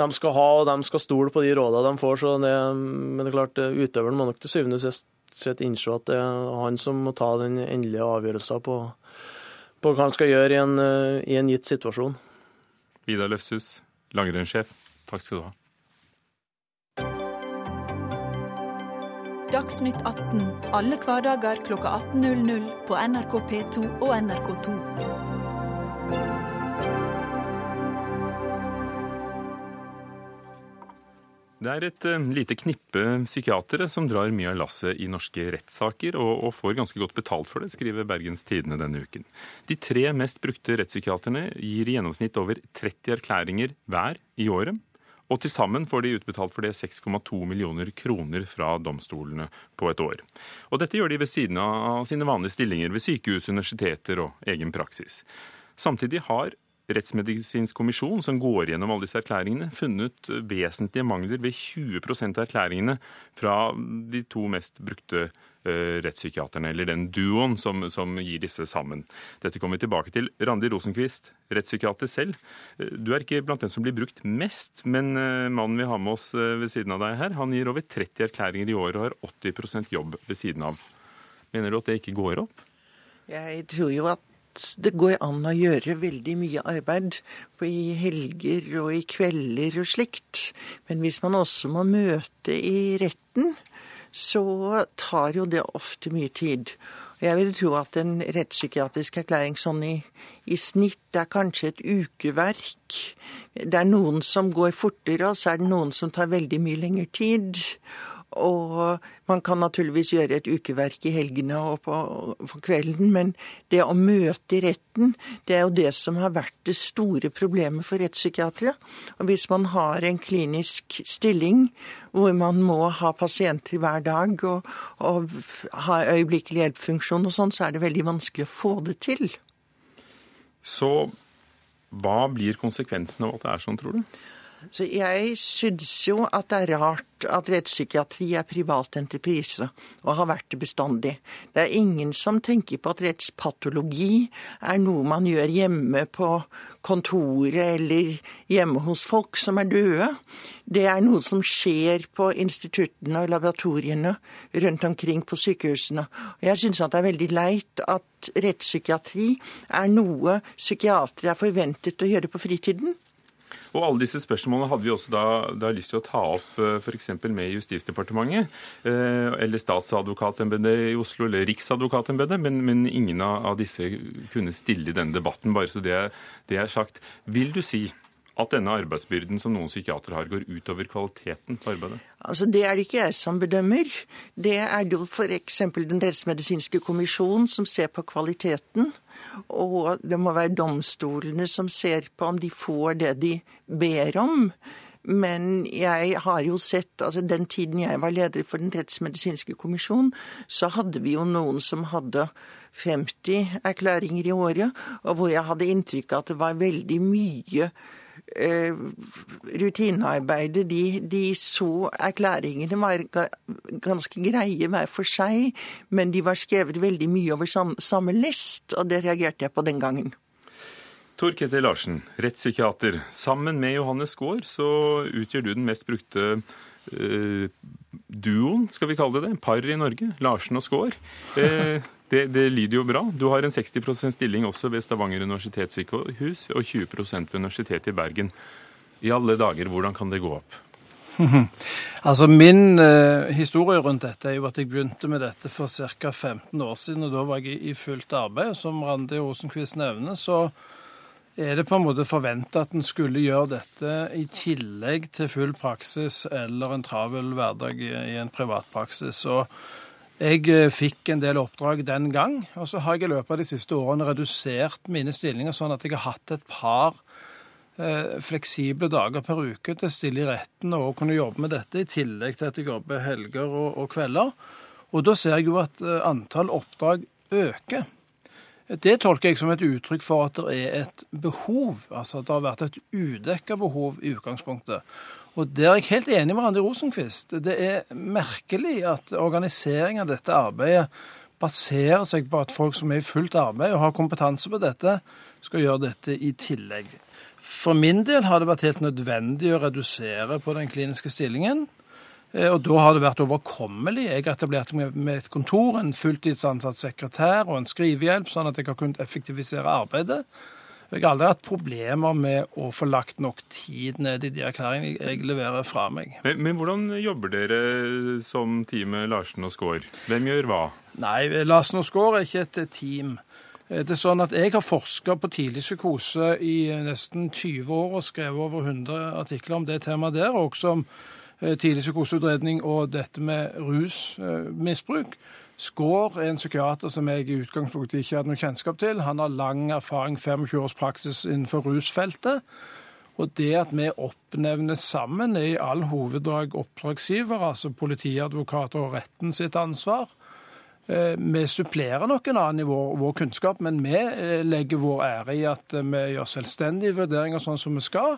B: de, skal ha, og de skal stole på de rådene de får. det, Men det er klart, utøveren må nok til syvende og sist innse at det er han som må ta den endelige avgjørelsen på, på hva han skal gjøre i en, i en gitt situasjon.
A: Vidar Løfshus, langrennssjef. Takk skal du ha.
I: Dagsnytt 18 alle hverdager kl 18.00 på NRK P2 og NRK2.
A: Det er et uh, lite knippe psykiatere som drar mye av lasset i norske rettssaker, og, og, får ganske godt betalt for det, skriver Bergens Tidende denne uken. De tre mest brukte rettspsykiaterne gir i gjennomsnitt over 30 erklæringer hver i året. Og til sammen får de utbetalt for det 6,2 millioner kroner fra domstolene på et år. Og dette gjør de ved siden av sine vanlige stillinger ved sykehus, universiteter og egen praksis. Samtidig har Rettsmedisinsk kommisjon, som går gjennom alle disse erklæringene, funnet vesentlige mangler ved 20% av erklæringene fra de to mest brukte rettspsykiaterne, eller den duoen som, som, gir disse sammen. Dette kommer vi tilbake til. Randi Rosenquist, rettspsykiater selv. Eh, du er ikke blant dem som blir brukt mest, men eh, mannen vi har med oss ved siden av deg her, han gir over 30 erklæringer i året og har 80 jobb ved siden av. Mener du at det ikke går opp?
J: Jeg tror jo at det går an å gjøre veldig mye arbeid i helger og i kvelder og slikt. Men hvis man også må møte i retten, så tar jo det ofte mye tid. Jeg vil tro at en rettspsykiatrisk erklæring sånn i, i, snitt er kanskje et ukeverk. Det er noen som går fortere, og så er det noen som tar veldig mye lengre tid. Og man kan naturligvis gjøre et ukeverk i helgene og på, på, kvelden, men det å møte i retten, det er jo det som har vært det store problemet for rettspsykiatere. Og hvis man har en klinisk stilling hvor man må ha pasienter hver dag og, og ha øyeblikkelig hjelp-funksjon og sånn, så er det veldig vanskelig å få det til.
A: Så hva blir konsekvensen av at det er sånn, tror du?
J: Så jeg syns jo at det er rart at rettspsykiatri er privat entreprise, og har vært det bestandig. Det er ingen som tenker på at rettspatologi er noe man gjør hjemme på kontoret eller hjemme hos folk som er døde. Det er noe som skjer på instituttene og laboratoriene rundt omkring på sykehusene. Og jeg syns det er veldig leit at rettspsykiatri er noe psykiatere er forventet å gjøre på fritiden.
A: Og alle disse spørsmålene hadde vi også da, da lyst til å ta opp eh, f.eks. med Justisdepartementet, eh, eller statsadvokatembetet i Oslo, eller Riksadvokatembetet, men, men, ingen av disse kunne stille i denne debatten, bare så det, det er sagt. Vil du si at denne arbeidsbyrden som noen psykiatere har, går utover kvaliteten på arbeidet?
J: Altså, Det er det ikke jeg som bedømmer. Det er jo f.eks. Den rettsmedisinske kommisjonen som ser på kvaliteten. Og det må være domstolene som ser på om de får det de ber om. Men jeg har jo sett altså Den tiden jeg var leder for Den rettsmedisinske kommisjon, så hadde vi jo noen som hadde 50 erklæringer i året, og hvor jeg hadde inntrykk av at det var veldig mye rutinearbeidet. De, de så erklæringene var ganske greie hver for seg, men de var skrevet veldig mye over samme lest, og det reagerte jeg på den gangen.
A: Tor Ketil Larsen, rettspsykiater. Sammen med Johannes Gaard så utgjør du den mest brukte uh, duoen, skal vi kalle det det, par i Norge. Larsen og Skaar. Uh, det, det, lyder jo bra. Du har en 60% stilling også ved Stavanger universitetssykehus og 20% ved Universitetet i Bergen. I alle dager, hvordan kan det gå opp? [LAUGHS]
K: altså Min eh, historie rundt dette er jo at jeg begynte med dette for ca. 15 år siden. og Da var jeg i fullt arbeid. Som Randi Rosenquist nevner, så er det på en måte forventa at en skulle gjøre dette i tillegg til full praksis eller en travel hverdag i, i en privatpraksis. Og jeg eh, fikk en del oppdrag den gang, og så har jeg i løpet av de siste årene redusert mine stillinger sånn at jeg har hatt et par eh, fleksible dager per uke til å stille i retten og kunne jobbe med dette, i tillegg til at jeg jobber helger og, og kvelder. Og da ser jeg jo at eh, antall oppdrag øker. Det tolker jeg som et uttrykk for at det er et behov, altså at det har vært et udekka behov i utgangspunktet. Og Der er jeg helt enig med Randi Rosenquist. Det er merkelig at organisering av dette arbeidet baserer seg på at folk som er i fullt arbeid og har kompetanse på dette, skal gjøre dette i tillegg. For min del har det vært helt nødvendig å redusere på den kliniske stillingen. Eh, og da har det vært overkommelig. Jeg etablerte med et kontor, en fulltidsansatt sekretær og en skrivehjelp, sånn at jeg har kunnet effektivisere arbeidet. Jeg har aldri hatt problemer med å få lagt nok tid ned i de erklæringene jeg leverer fra meg.
A: Men, men hvordan jobber dere som teamet Larsen og Skaar? Hvem gjør hva?
K: Nei, Larsen og Skaar er ikke et team. Det er sånn at Jeg har forska på tidlig psykose i nesten 20 år og skrevet over 100 artikler om det temaet der, og også om eh, tidlig psykoseutredning og dette med rusmisbruk. Skaar er en psykiater som jeg i utgangspunktet ikke hadde noe kjennskap til. Han har lang erfaring, 25 års praksis innenfor rusfeltet. Og det at vi oppnevnes sammen, er i all hoveddrag oppdragsgiver, altså politiadvokater og retten sitt ansvar. Eh, vi supplerer nok en annen i vår, vår, kunnskap, men vi eh, legger vår ære i at vi gjør selvstendige vurderinger sånn som vi skal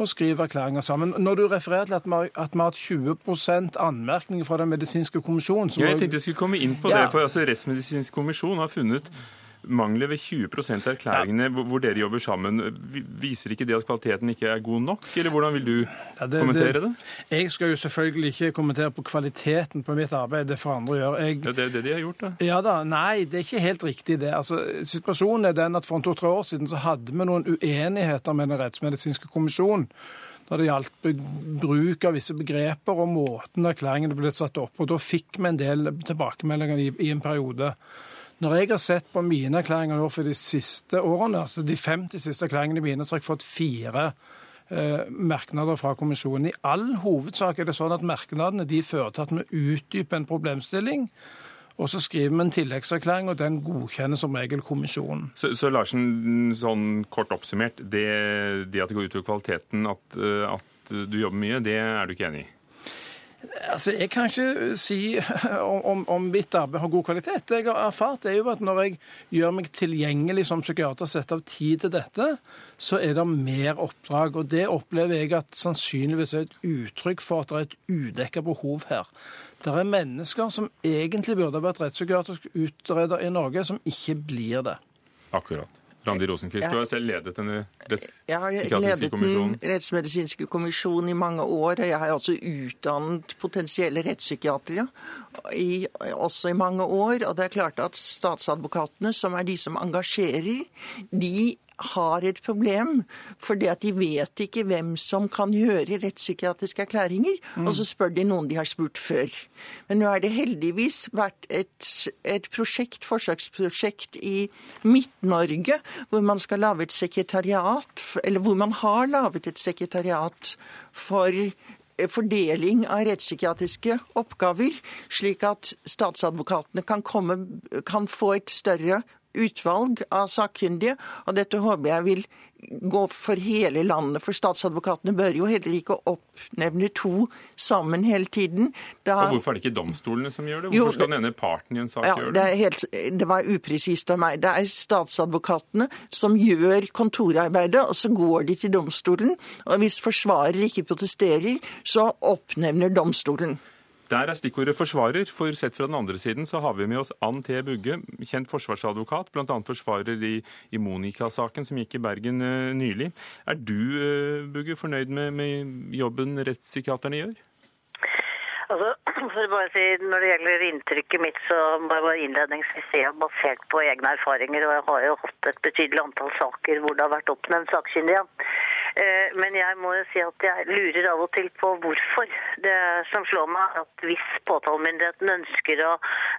K: og skriver erklæringer sammen. Når du refererer til at vi har, at 20% anmerkninger fra Den medisinske kommisjonen
A: ja, Jeg tenkte jeg skulle komme inn på det, for altså Rettsmedisinsk kommisjon har funnet mangler ved 20 av erklæringene ja. hvor dere jobber sammen. Viser ikke det at kvaliteten ikke er god nok, eller hvordan vil du ja, det, kommentere det,
K: det, Jeg skal jo selvfølgelig ikke kommentere på kvaliteten på mitt arbeid, det får andre gjøre. Jeg,
A: ja, Det er det de har gjort, da.
K: Ja da, Nei, det er ikke helt riktig det. Altså, Situasjonen er den at for to-tre år siden så hadde vi noen uenigheter med Den rettsmedisinske kommisjonen når det gjaldt bruk av visse begreper og måten erklæringene ble satt opp. Og Da fikk vi en del tilbakemeldinger i, i en periode. Når jeg har sett på mine erklæringer for de siste årene, altså de 50 siste erklæringene mine, så har jeg fått fire eh, merknader fra kommisjonen. I all hovedsak er det sånn at merknadene de fører til at vi utdyper en problemstilling. Og så skriver vi en tilleggserklæring, og den godkjenner som regel kommisjonen.
A: Så, så Larsen, sånn kort oppsummert, det, det at det går ut over kvaliteten, at, eh, at du jobber mye, det er du ikke enig i?
K: Altså, Jeg kan ikke si [LAUGHS] om, om, mitt arbeid har god kvalitet. Det jeg har erfart, er jo at når jeg gjør meg tilgjengelig som psykiater, setter av tid til dette, så er det mer oppdrag. Og det opplever jeg at sannsynligvis er et uttrykk for at det er et udekka behov her. Det er mennesker som egentlig burde vært rettspsykiatrisk utreder i Norge, som ikke blir det.
A: Akkurat. Randi Rosenquist, du har selv ledet denne
J: Jeg har ledet den rettsmedisinske kommisjonen i mange år. og Jeg har altså utdannet potensielle rettspsykiatere i, også i mange år. Og det er klart at statsadvokatene, som er de som engasjerer, de har et problem, fordi at de vet ikke hvem som kan gjøre rettspsykiatriske erklæringer. Mm. Og så spør de noen de har spurt før. Men nå er det heldigvis vært et, et prosjekt, forsøksprosjekt i Midt-Norge hvor man skal lage et sekretariat, eller hvor man har laget et sekretariat for fordeling av rettspsykiatriske oppgaver, slik at statsadvokatene kan, komme, kan få et større utvalg av sakkyndige, og dette håper jeg vil gå for hele landet. For statsadvokatene bør jo heller ikke oppnevne to sammen hele tiden.
A: Da... Og Hvorfor er det ikke domstolene som gjør det? Hvorfor jo, skal den ene parten i en sak
J: ja,
A: gjøre
J: det? Helt, det var upresist av meg. Det er statsadvokatene som gjør kontorarbeidet, og så går de til domstolen. Og hvis forsvarer ikke protesterer, så oppnevner domstolen.
A: Der er stikkordet forsvarer, for sett fra den andre siden så har vi med oss Ann T. Bugge, kjent forsvarsadvokat, bl.a. forsvarer i, i Monica-saken som gikk i Bergen uh, nylig. Er du, uh, Bugge, fornøyd med, med jobben rettspsykiaterne gjør?
L: Altså, [CLEARS THROAT] for å bare si, Når det gjelder inntrykket mitt, så må jeg bare innledningsvis si at basert på egne erfaringer, og jeg har jo hatt et betydelig antall saker hvor det har vært oppnevnt sakkyndige. Eh, men jeg må jo si at jeg lurer av og til på hvorfor. Det som slår meg, er at hvis påtalemyndigheten ønsker å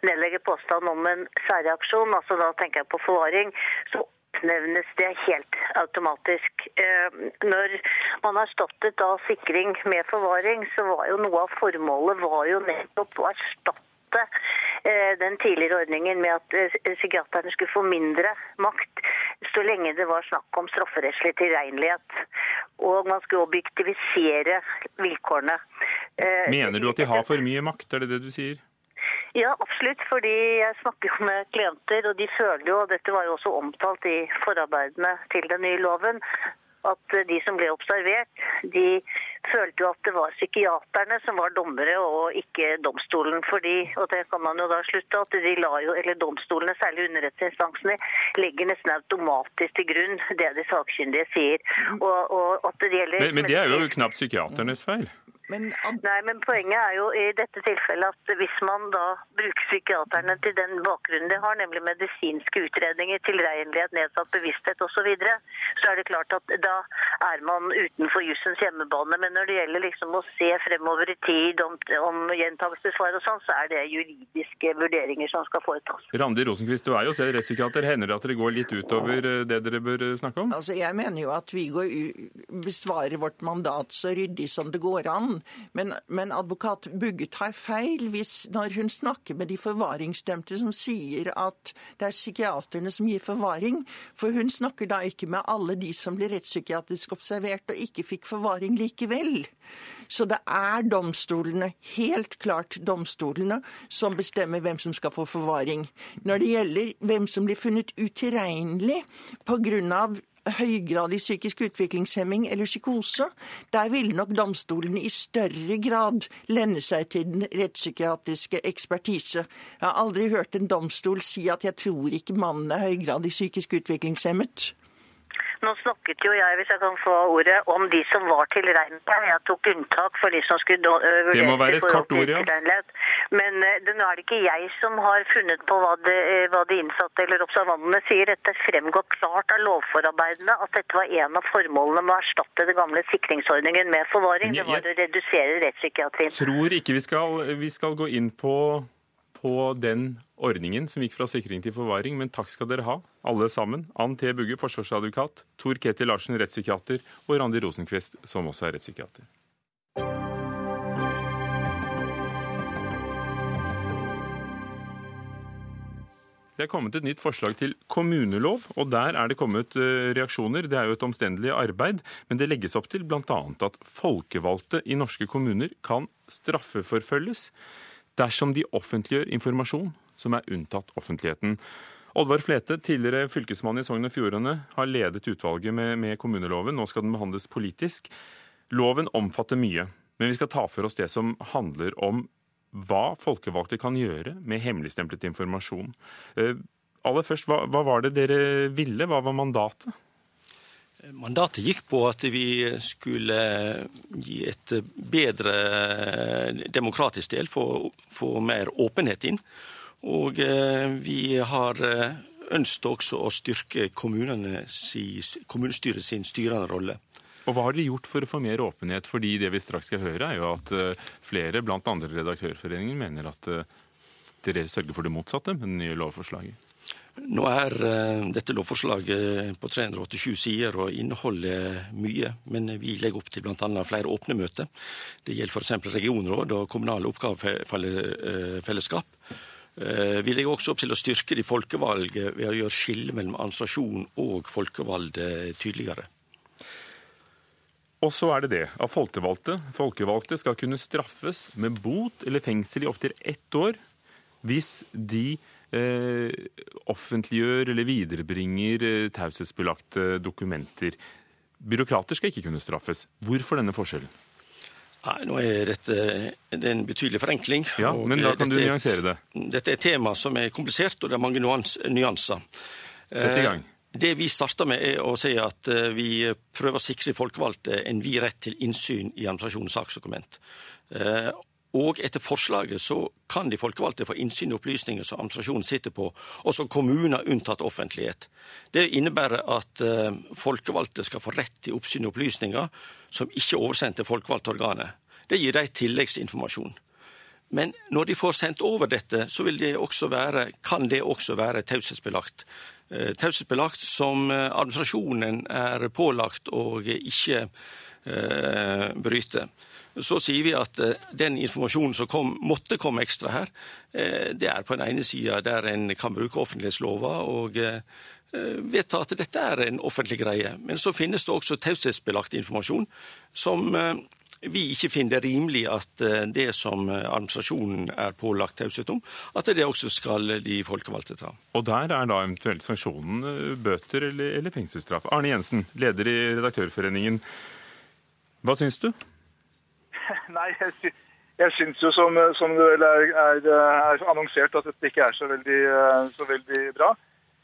L: nedlegge påstand om en særreaksjon, altså da tenker jeg på forvaring, så oppnevnes det helt automatisk. Eh, når man erstattet da sikring med forvaring, så var jo noe av formålet var jo nettopp å erstatte den tidligere ordningen med at psykiaterne skulle få mindre makt så lenge det var snakk om strafferettslig tilregnelighet. Og man skulle objektivisere vilkårene.
A: Eh, Mener du at de har for mye makt, er det det du sier?
L: Ja, absolutt. Fordi jeg snakker jo med klienter, og de føler jo, og dette var jo også omtalt i forarbeidene til den nye loven, at de som ble observert, de følte jo at det var psykiaterne som var dommere, og ikke domstolen. fordi, og det kan man jo da slutte, at de la jo, eller domstolene, særlig underrettsinstansene, legger nesten automatisk til grunn det de sakkyndige sier. Og, og at det gjelder...
A: Men, men det er jo knapt psykiaternes feil?
L: Men, Nei, men poenget er jo i dette tilfellet at hvis man da bruker psykiaterne til den bakgrunnen de har, nemlig medisinske utredninger, tilregnelighet, nedsatt bevissthet osv., så, videre, så er det klart at da er man utenfor jussens hjemmebane. Men når det gjelder liksom å se fremover i tid om, om gjentakelsesfare og sånn, så er det juridiske vurderinger som skal foretas.
A: Randi Rosenquist, du er jo selv rettspsykiater. Hender det at dere går litt utover eh, det dere bør eh, snakke om?
J: Altså, Jeg mener jo at vi går besvarer vårt mandat så ryddig som det går an. Men, men advokat Bugge tar feil hvis, når hun snakker med de forvaringsdømte som sier at det er psykiaterne som gir forvaring. For hun snakker da ikke med alle de som blir rettspsykiatrisk observert og ikke fikk forvaring likevel. Så det er domstolene, helt klart domstolene, som bestemmer hvem som skal få forvaring. Når det gjelder hvem som blir funnet utilregnelig pga høygradig psykisk utviklingshemming eller psykose, der ville nok domstolene i større grad lende seg til den rettspsykiatriske ekspertise. Jeg har aldri hørt en domstol si at jeg tror ikke mannen er høygradig psykisk utviklingshemmet.
L: Nå snakket jo jeg, hvis jeg kan få ordet, om de som var til tilregnet. Jeg tok unntak for de som skulle vurderes
A: Det må være et kort ord, ja.
L: Men det, nå er det ikke jeg som har funnet på hva de, hva de innsatte eller observantene sier. Dette fremgår klart av lovforarbeidene at dette var en av formålene med å erstatte den gamle sikringsordningen med forvaring. Det var å redusere rettspsykiatrien.
A: Tror ikke vi skal, vi skal gå inn på på den ordningen som gikk fra sikring til forvaring, men takk skal dere ha, alle sammen. Ann T. Bugge, forsvarsadvokat, Tor Ketil Larsen, rettspsykiater, og Randi Rosenquist, som også er rettspsykiater. Det er kommet et nytt forslag til kommunelov, og der er det kommet eh, reaksjoner. Det er jo et omstendelig arbeid, men det legges opp til bl.a. at folkevalgte i norske kommuner kan straffeforfølges dersom de offentliggjør informasjon som er unntatt offentligheten. Oddvar Flete, tidligere fylkesmann i Sogn og Fjordane, har ledet utvalget med, med, kommuneloven. Nå skal den behandles politisk. Loven omfatter mye, men vi skal ta for oss det som handler om hva folkevalgte kan gjøre med hemmeligstemplet informasjon. Uh, aller først, hva, hva var det dere ville? Hva var mandatet?
M: Mandatet gikk på at vi skulle gi et bedre demokratisk del, få, mer åpenhet inn. Og eh, vi har eh, ønsket også å styrke kommunestyret sin styrende rolle.
A: Og Hva har dere gjort for å få mer åpenhet? Fordi det vi straks skal høre, er jo at eh, flere, blant andre Redaktørforeningen, mener at dere sørger for det motsatte med det nye lovforslaget.
M: Nå er uh, dette lovforslaget på 387 sider og inneholder mye, men vi legger opp til bl.a. flere åpne møter. Det gjelder f.eks. regionråd og kommunale oppgavefellesskap. Eh, vi legger også opp til å styrke de folkevalgte ved å gjøre skillet mellom administrasjon og folkevalgte tydeligere.
A: Og så er det det at folkevalgte, folkevalgte skal kunne straffes med bot eller fengsel i opptil ett år hvis de eh, offentliggjør eller viderebringer eh, taushetsbelagte dokumenter. Byråkrater skal ikke kunne straffes. Hvorfor denne forskjellen?
M: Nei, Nå er dette det er en betydelig forenkling.
A: Ja, Men da kan du nyansere det.
M: Dette er et tema som er komplisert, og det er mange nyanser.
A: Sett i gang.
M: Eh, det vi starter med, er å si at eh, vi prøver å sikre folkevalgte en vid rett til innsyn i administrasjonens saksdokument. Og etter forslaget så kan de folkevalgte få innsyn i opplysninger som administrasjonen sitter på, og som kommuner unntatt offentlighet. Det innebærer at eh, folkevalgte skal få rett til oppsyn i opplysninger som ikke er oversendt til folkevalgte organer. Det gir dem tilleggsinformasjon. Men når de får sendt over dette, så det være, kan det også være taushetsbelagt. Eh, taushetsbelagt som eh, administrasjonen er pålagt å ikke bryter. bryte. Så sier vi at eh, den informasjonen som kom, måtte komme ekstra her, eh, det er på den ene sida der en kan bruke offentlighetslova og eh, vedta at dette er en offentlig greie. Men så finnes det også taushetsbelagt informasjon som vi ikke finner det rimelig at det som administrasjonen er pålagt taushet om, at det også skal de folkevalgte ta.
A: Og der er da eventuelt sanksjonen bøter eller, eller fengselsstraff. Arne Jensen, leder i Redaktørforeningen. Hva syns du? [LAUGHS]
N: Nei, jeg, sy jeg syns jo som, som det er, er, er, annonsert at dette ikke er så veldig, så veldig bra.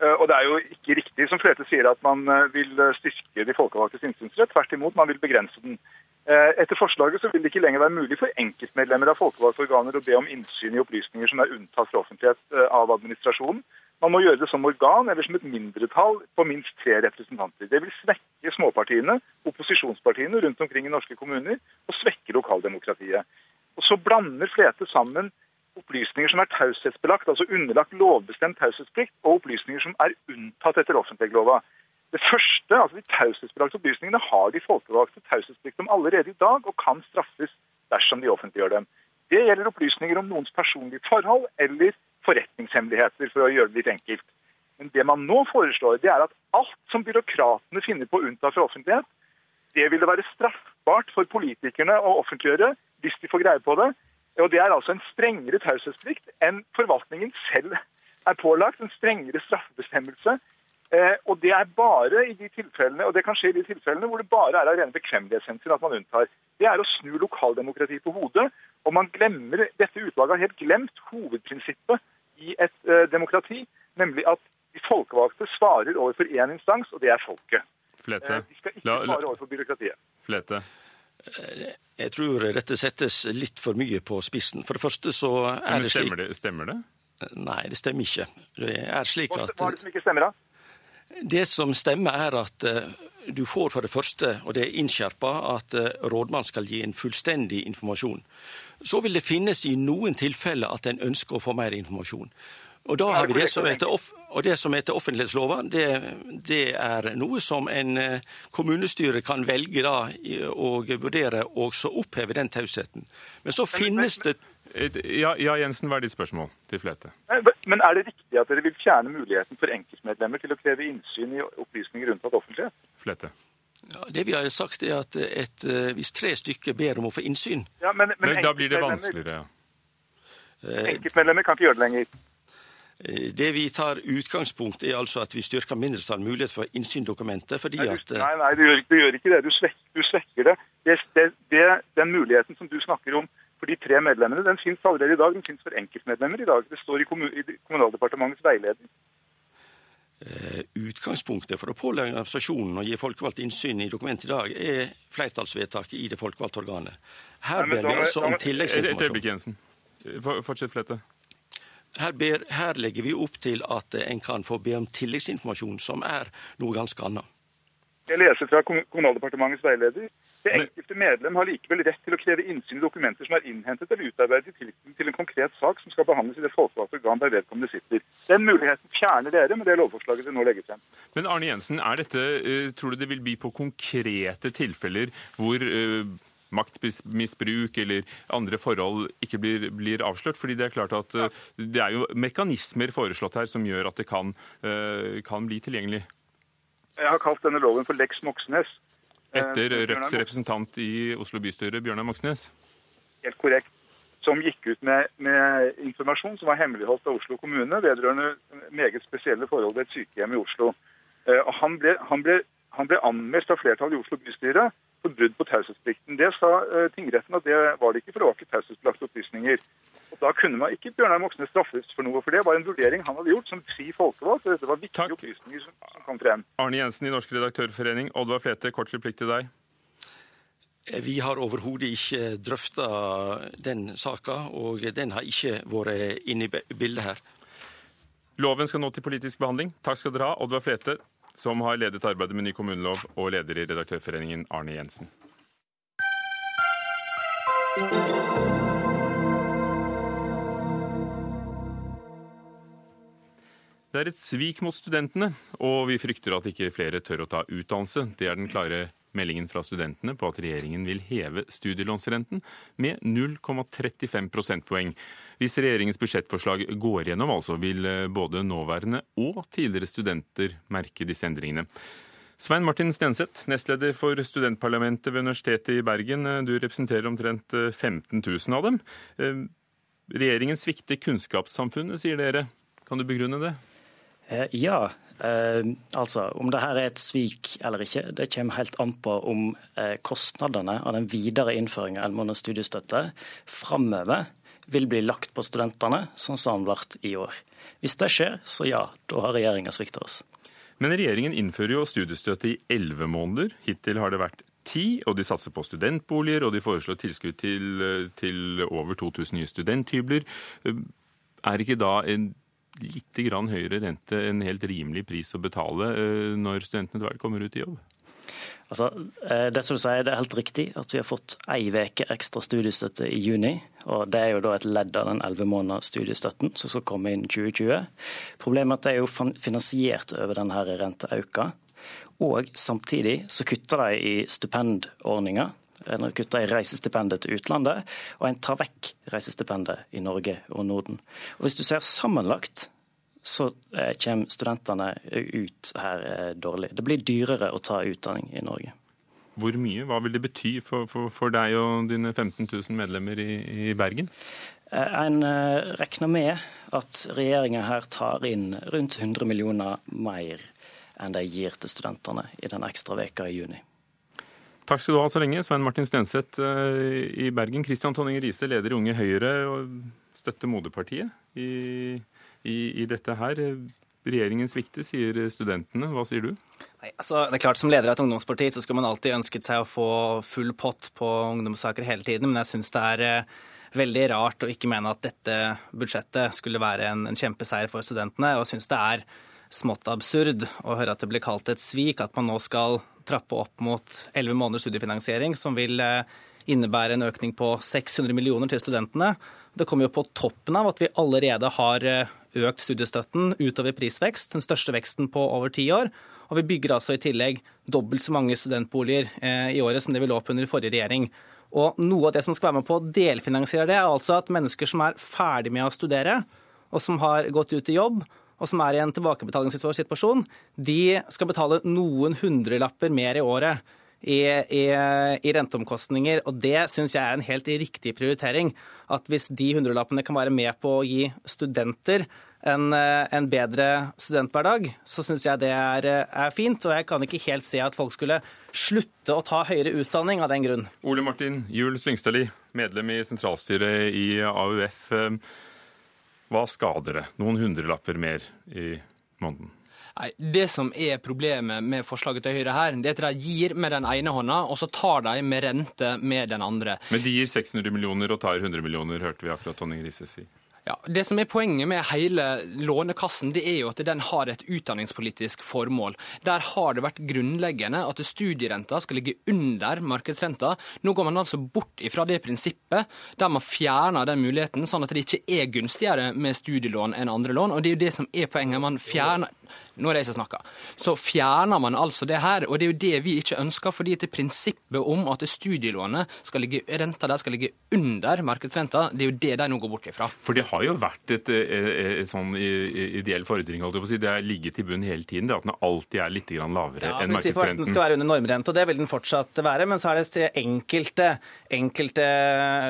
N: Eh, og det er jo ikke riktig som Flete sier at man vil styrke de folkevalgtes innsynsrett. Tvert imot, man vil begrense den. Eh, etter forslaget så vil det ikke lenger være mulig for enkeltmedlemmer av folkevalgte organer å be om innsyn i opplysninger som er unntatt fra offentlighet eh, av administrasjonen. Man må gjøre det som organ eller som et mindretall på minst tre representanter. Det vil svekke småpartiene, opposisjonspartiene rundt omkring i norske kommuner, og svekke lokaldemokratiet. Og Så blander Flete sammen opplysninger som er taushetsbelagt, altså underlagt lovbestemt taushetsplikt, og opplysninger som er unntatt etter offentleglova. Det første, altså De taushetsbelagte opplysningene har de folkevalgte taushetsplikt om allerede i dag, og kan straffes dersom de offentliggjør dem. Det gjelder opplysninger om noens personlige forhold eller forretningshemmeligheter, for å gjøre det litt enkelt. Men det man nå foreslår, det er at alt som byråkratene finner på å unnta fra offentlighet, det vil det være straffbart for politikerne å offentliggjøre hvis de får greie på det. Og Det er altså en strengere taushetsplikt enn forvaltningen selv er pålagt. En strengere straffebestemmelse Eh, og Det er bare i de tilfellene, og det kan skje i de tilfellene hvor det bare er av rene bekvemmelighetshensyn at man unntar. Det er å snu lokaldemokratiet på hodet. Og man glemmer, Dette utvalget har helt glemt hovedprinsippet i et eh, demokrati, nemlig at de folkevalgte svarer overfor én instans, og det er folket.
A: Flete.
N: Eh, de skal ikke svare overfor byråkratiet.
A: Flete.
M: Eh, jeg tror dette settes litt for mye på spissen. For det første så er det
A: slik Stemmer det? Stemmer det?
M: Nei, det stemmer ikke. Det er slik at...
N: Hva er det som ikke stemmer, da?
M: Det som stemmer, er at du får for det første, og det er innskjerpa, at rådmannen rådmann skal gi en fullstendig informasjon. Så vil det finnes i noen tilfeller at en ønsker å få mer informasjon. Og, da har vi det som heter, og det som heter offentlighetslova, det, det, er noe som en eh, kommunestyre kan velge da, å vurdere og så oppheve den tausheten. Men så finnes det
A: ja, ja, Jensen, hva er ditt spørsmål til Flete?
N: Men er det riktig at dere vil fjerne muligheten for enkeltmedlemmer til å kreve innsyn i opplysninger unntatt offentlighet?
A: Flete.
M: Ja, det vi har sagt er at et, eh, Hvis tre stykker ber om å få innsyn
N: ja, men, men,
A: men Da blir det vanskeligere.
N: Eh, enkeltmedlemmer kan ikke gjøre det lenger.
M: Eh, det vi tar utgangspunkt er altså at vi styrker mindretall mulighet for innsynsdokumenter. fordi
N: nei,
M: du,
N: at... Nei, nei, du gjør, du gjør ikke det. Du svekker, du svekker det. Det, det. Den muligheten som du snakker om for de tre medlemmene, den finnes allerede i dag. Den finnes for enkeltmedlemmer i dag. Det står i, i Kommunaldepartementets veileder.
M: Uh, utgangspunktet for å pålegge organisasjonen å gi folkevalgt innsyn i dokumentet i dag, er flertallsvedtaket i det folkevalgte organet. Her ber vi altså om tilleggsinformasjon.
A: Fortsett, Flette.
M: Her, ber, her legger vi opp til at en kan få be om tilleggsinformasjon, som er noe ganske annet.
N: Jeg leser fra Kommunaldepartementets veileder. Det enkelte medlem har likevel rett til å kreve innsyn i dokumenter som er innhentet eller utarbeidet i tilknytning til en konkret sak som skal behandles i det folkevalgte organ der vedkommende sitter. Den muligheten fjerner dere med det lovforslaget dere nå legger frem.
A: Men Arne Jensen, er dette, eh, tror du det vil bli på konkrete tilfeller hvor uh, maktmisbruk eller andre forhold ikke blir, blir, avslørt. fordi det er klart at uh, det er jo mekanismer foreslått her som gjør at det kan, kan bli tilgjengelig.
N: Jeg har kalt denne loven for Lex Moxnes.
A: Etter Rødts representant i Oslo bystyre, Bjørnar Moxnes?
N: Helt korrekt. Som gikk ut med, med informasjon som var hemmeligholdt av Oslo kommune vedrørende meget spesielle forhold ved et sykehjem i Oslo. Og han ble, han ble, han ble anmeldt av flertallet i Oslo bystyre for brudd på taushetsplikten. Det sa uh, tingretten at det var det ikke, for det var ikke taushetsbelagte opplysninger. Og Da kunne man ikke Bjørnar Moxnes straffes for noe, for det var en vurdering han hadde gjort som fri folkevalgt. Dette var viktige Takk. opplysninger som, som, kom frem.
A: Arne Jensen i Norsk redaktørforening, Oddvar Flete, kort replikk til deg.
M: Eh, vi har overhodet ikke drøfta den saka, og den har ikke vært inne i bildet her.
A: Loven skal nå til politisk behandling. Takk skal dere ha, Oddvar Flete, som har ledet arbeidet med ny kommunelov, og leder i Redaktørforeningen, Arne Jensen. Det er et svik mot studentene, og vi frykter at ikke flere tør å ta utdannelse. Det er den klare meldingen fra studentene på at regjeringen vil heve studielånsrenten med 0,35 prosentpoeng. Hvis regjeringens budsjettforslag går gjennom, altså, vil eh, både nåværende og tidligere studenter merke disse endringene. Svein Martin Stenseth, nestleder for studentparlamentet ved Universitetet i Bergen. Eh, du representerer omtrent 15 eh, 000 av dem. Regjeringen svikter kunnskapssamfunnet, sier dere. Kan du begrunne det?
O: Ja, Eh, altså, Om det her er et svik eller ikke, det kommer helt an på om eh, kostnadene av den videre innføringen av måneds studiestøtte framover vil bli lagt på studentene, sånn som den ble i år. Hvis det skjer, så ja, da har regjeringa svikta oss.
A: Men regjeringen innfører jo studiestøtte i elleve måneder. Hittil har det vært ti, og de satser på studentboliger, og de foreslår tilskudd til, til over 2000 nye studenthybler. Er ikke da en litt høyere rente en helt rimelig pris å betale eh, når studentene kommer ut i jobb?
O: Altså, eh, det som du sier, det er helt riktig at vi har fått ei uke ekstra studiestøtte i juni. og Det er jo da et ledd av den elleve måneders studiestøtten som skal komme inn 2020. Problemet er at det er jo finansiert over denne renteauka. Og samtidig så kutter de i stipendordninga. En kutter i reisestipendet til utlandet, og en tar vekk reisestipendet i Norge og Norden. Og Hvis du ser sammenlagt, så eh, kommer studentene ut her eh, dårlig. Det blir dyrere å ta utdanning i Norge.
A: Hvor mye? Hva vil det bety for, for, for deg og dine 15 000 medlemmer i, i Bergen?
O: Eh, en regner med at regjeringen her tar inn rundt 100 millioner mer enn de gir til studentene i den ekstra veka i juni.
A: Takk skal du ha så lenge, Svein Martin Stenseth i Bergen. Kristian Tonning Riise, leder i Unge Høyre, og støtter moderpartiet i, i, i dette her. Regjeringen svikter, sier studentene. Hva sier du?
P: Nei, altså, det er klart Som leder av et ungdomsparti så skulle man alltid ønsket seg å få full pott på ungdomssaker hele tiden, men jeg syns det er eh, veldig rart å ikke mene at dette budsjettet skulle være en, en kjempeseier for studentene. Og jeg syns det er smått absurd å høre at det blir kalt et svik, at man nå skal trappe opp mot elleve måneders studiefinansiering, som vil eh, innebære en økning på 600 millioner til studentene. Det kommer jo på toppen av at vi allerede har eh, økt studiestøtten utover prisvekst, den største veksten på over ti år. Og vi bygger altså i tillegg dobbelt så mange studentboliger eh, i året som det vi lå på under forrige regjering. Og noe av det som skal være med på å delfinansiere det, er altså at mennesker som er ferdig med å studere, og som har gått ut i jobb, og som er i en tilbakebetalingssituasjon, de skal betale noen hundrelapper mer i året i, i, i renteomkostninger. Og det syns jeg er en helt riktig prioritering. At hvis de hundrelappene kan være med på å gi studenter en, en bedre studenthverdag, så syns jeg det er, er, fint. Og jeg kan ikke helt se at folk skulle slutte å ta høyere utdanning av den grunn.
A: Ole Martin Juel Slyngstadli, medlem i sentralstyret i AUF. Hva skader det? Noen hundrelapper mer i måneden?
Q: Nei, Det som er problemet med forslaget til Høyre her, det er at de gir med den ene hånda, og så tar de med rente med den andre.
A: Men de gir 600 millioner og tar 100 millioner, hørte vi akkurat Tonning Riise si.
Q: Ja, Det som er poenget med hele Lånekassen, det er jo at den har et utdanningspolitisk formål. Der har det vært grunnleggende at studierenta skal ligge under markedsrenta. Nå går man altså bort ifra det prinsippet, der man fjerner den muligheten, sånn at det ikke er gunstigere med studielån enn andre lån. Og det er jo det som er poenget. Man fjerner nå er det jeg som snakker, så fjerner man altså det her. Og det er jo det vi ikke ønsker, fordi til prinsippet om at studielånet skal ligge, renta der skal ligge under markedsrenta, det er jo det de nå går bort ifra.
A: For det har jo vært et, et, et sånn ideell fordring, holdt jeg på å si. Det har ligget i bunnen hele tiden, det at den alltid er litt lavere
P: ja,
A: enn markedsrenten.
P: Den skal være under normrente, og det vil den fortsatt være. Men så er det enkelte, enkelte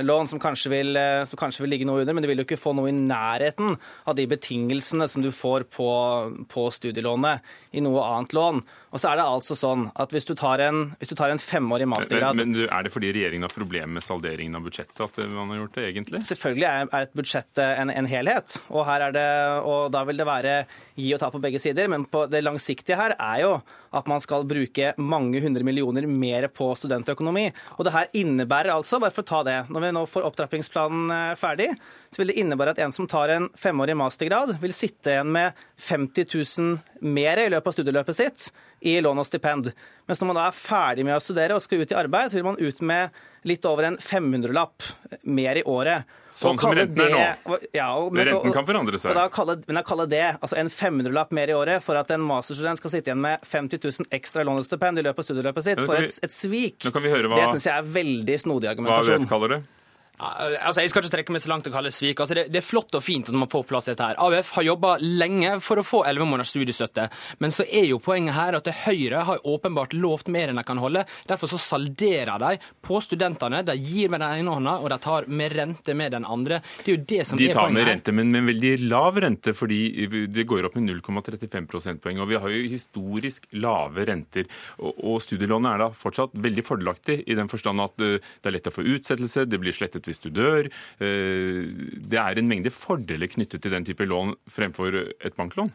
P: lån som kanskje, vil, som kanskje vil ligge noe under, men du vil jo ikke få noe i nærheten av de betingelsene som du får på, på studielånet i noe annet lån. Og så er det altså sånn at hvis du tar en, hvis du tar en femårig mastergrad
A: Men, men Er det fordi regjeringen har problemer med salderingen av budsjettet at man har gjort det, egentlig?
P: Selvfølgelig er, er et budsjett en, en, helhet, og, her er det, og da vil det være gi og ta på begge sider. Men på det langsiktige her er jo at man skal bruke mange hundre millioner mer på studentøkonomi. Og det her innebærer altså, bare for å ta det, når vi nå får opptrappingsplanen eh, ferdig, så vil det innebære at en som tar en femårig mastergrad, vil sitte igjen med 50 000 mer i løpet av studieløpet sitt i lån og stipend. Mens når man da er ferdig med å studere og skal ut i arbeid, så vil man ut med litt over en 500-lapp mer i året.
A: Sånn som renten er nå.
P: Ja,
A: og, men, renten kan forandre seg.
P: Og kalle, men jeg kaller det altså en 500-lapp mer i året for at en masterstudent skal sitte igjen med 50 000 ekstra lånestipend i løpet av studieløpet sitt, for et, et svik.
A: Hva,
P: det syns jeg er veldig snodig argumentasjon.
A: Hva AUF kaller det?
Q: Altså, Jeg skal ikke strekke meg så langt og kalle det svik. Altså, det, det, er flott og fint at man får plass dette her. AUF har jobba lenge for å få 11 måneders studiestøtte. Men så er jo poenget her at Høyre har åpenbart lovt mer enn de kan holde. Derfor så salderer de på studentene. De gir med den ene hånda, og de tar med rente med den andre. Det er jo det som
A: de
Q: er poenget.
A: De tar med rente, men med veldig lav rente, fordi det går opp med 0,35 prosentpoeng. Og vi har jo historisk lave renter. Og, og studielånet er da fortsatt veldig fordelaktig i den forstand at det er lett å få utsettelse, det blir slettet hvis du dør. Eh, det er en mengde fordeler knyttet til den type lån fremfor et banklån.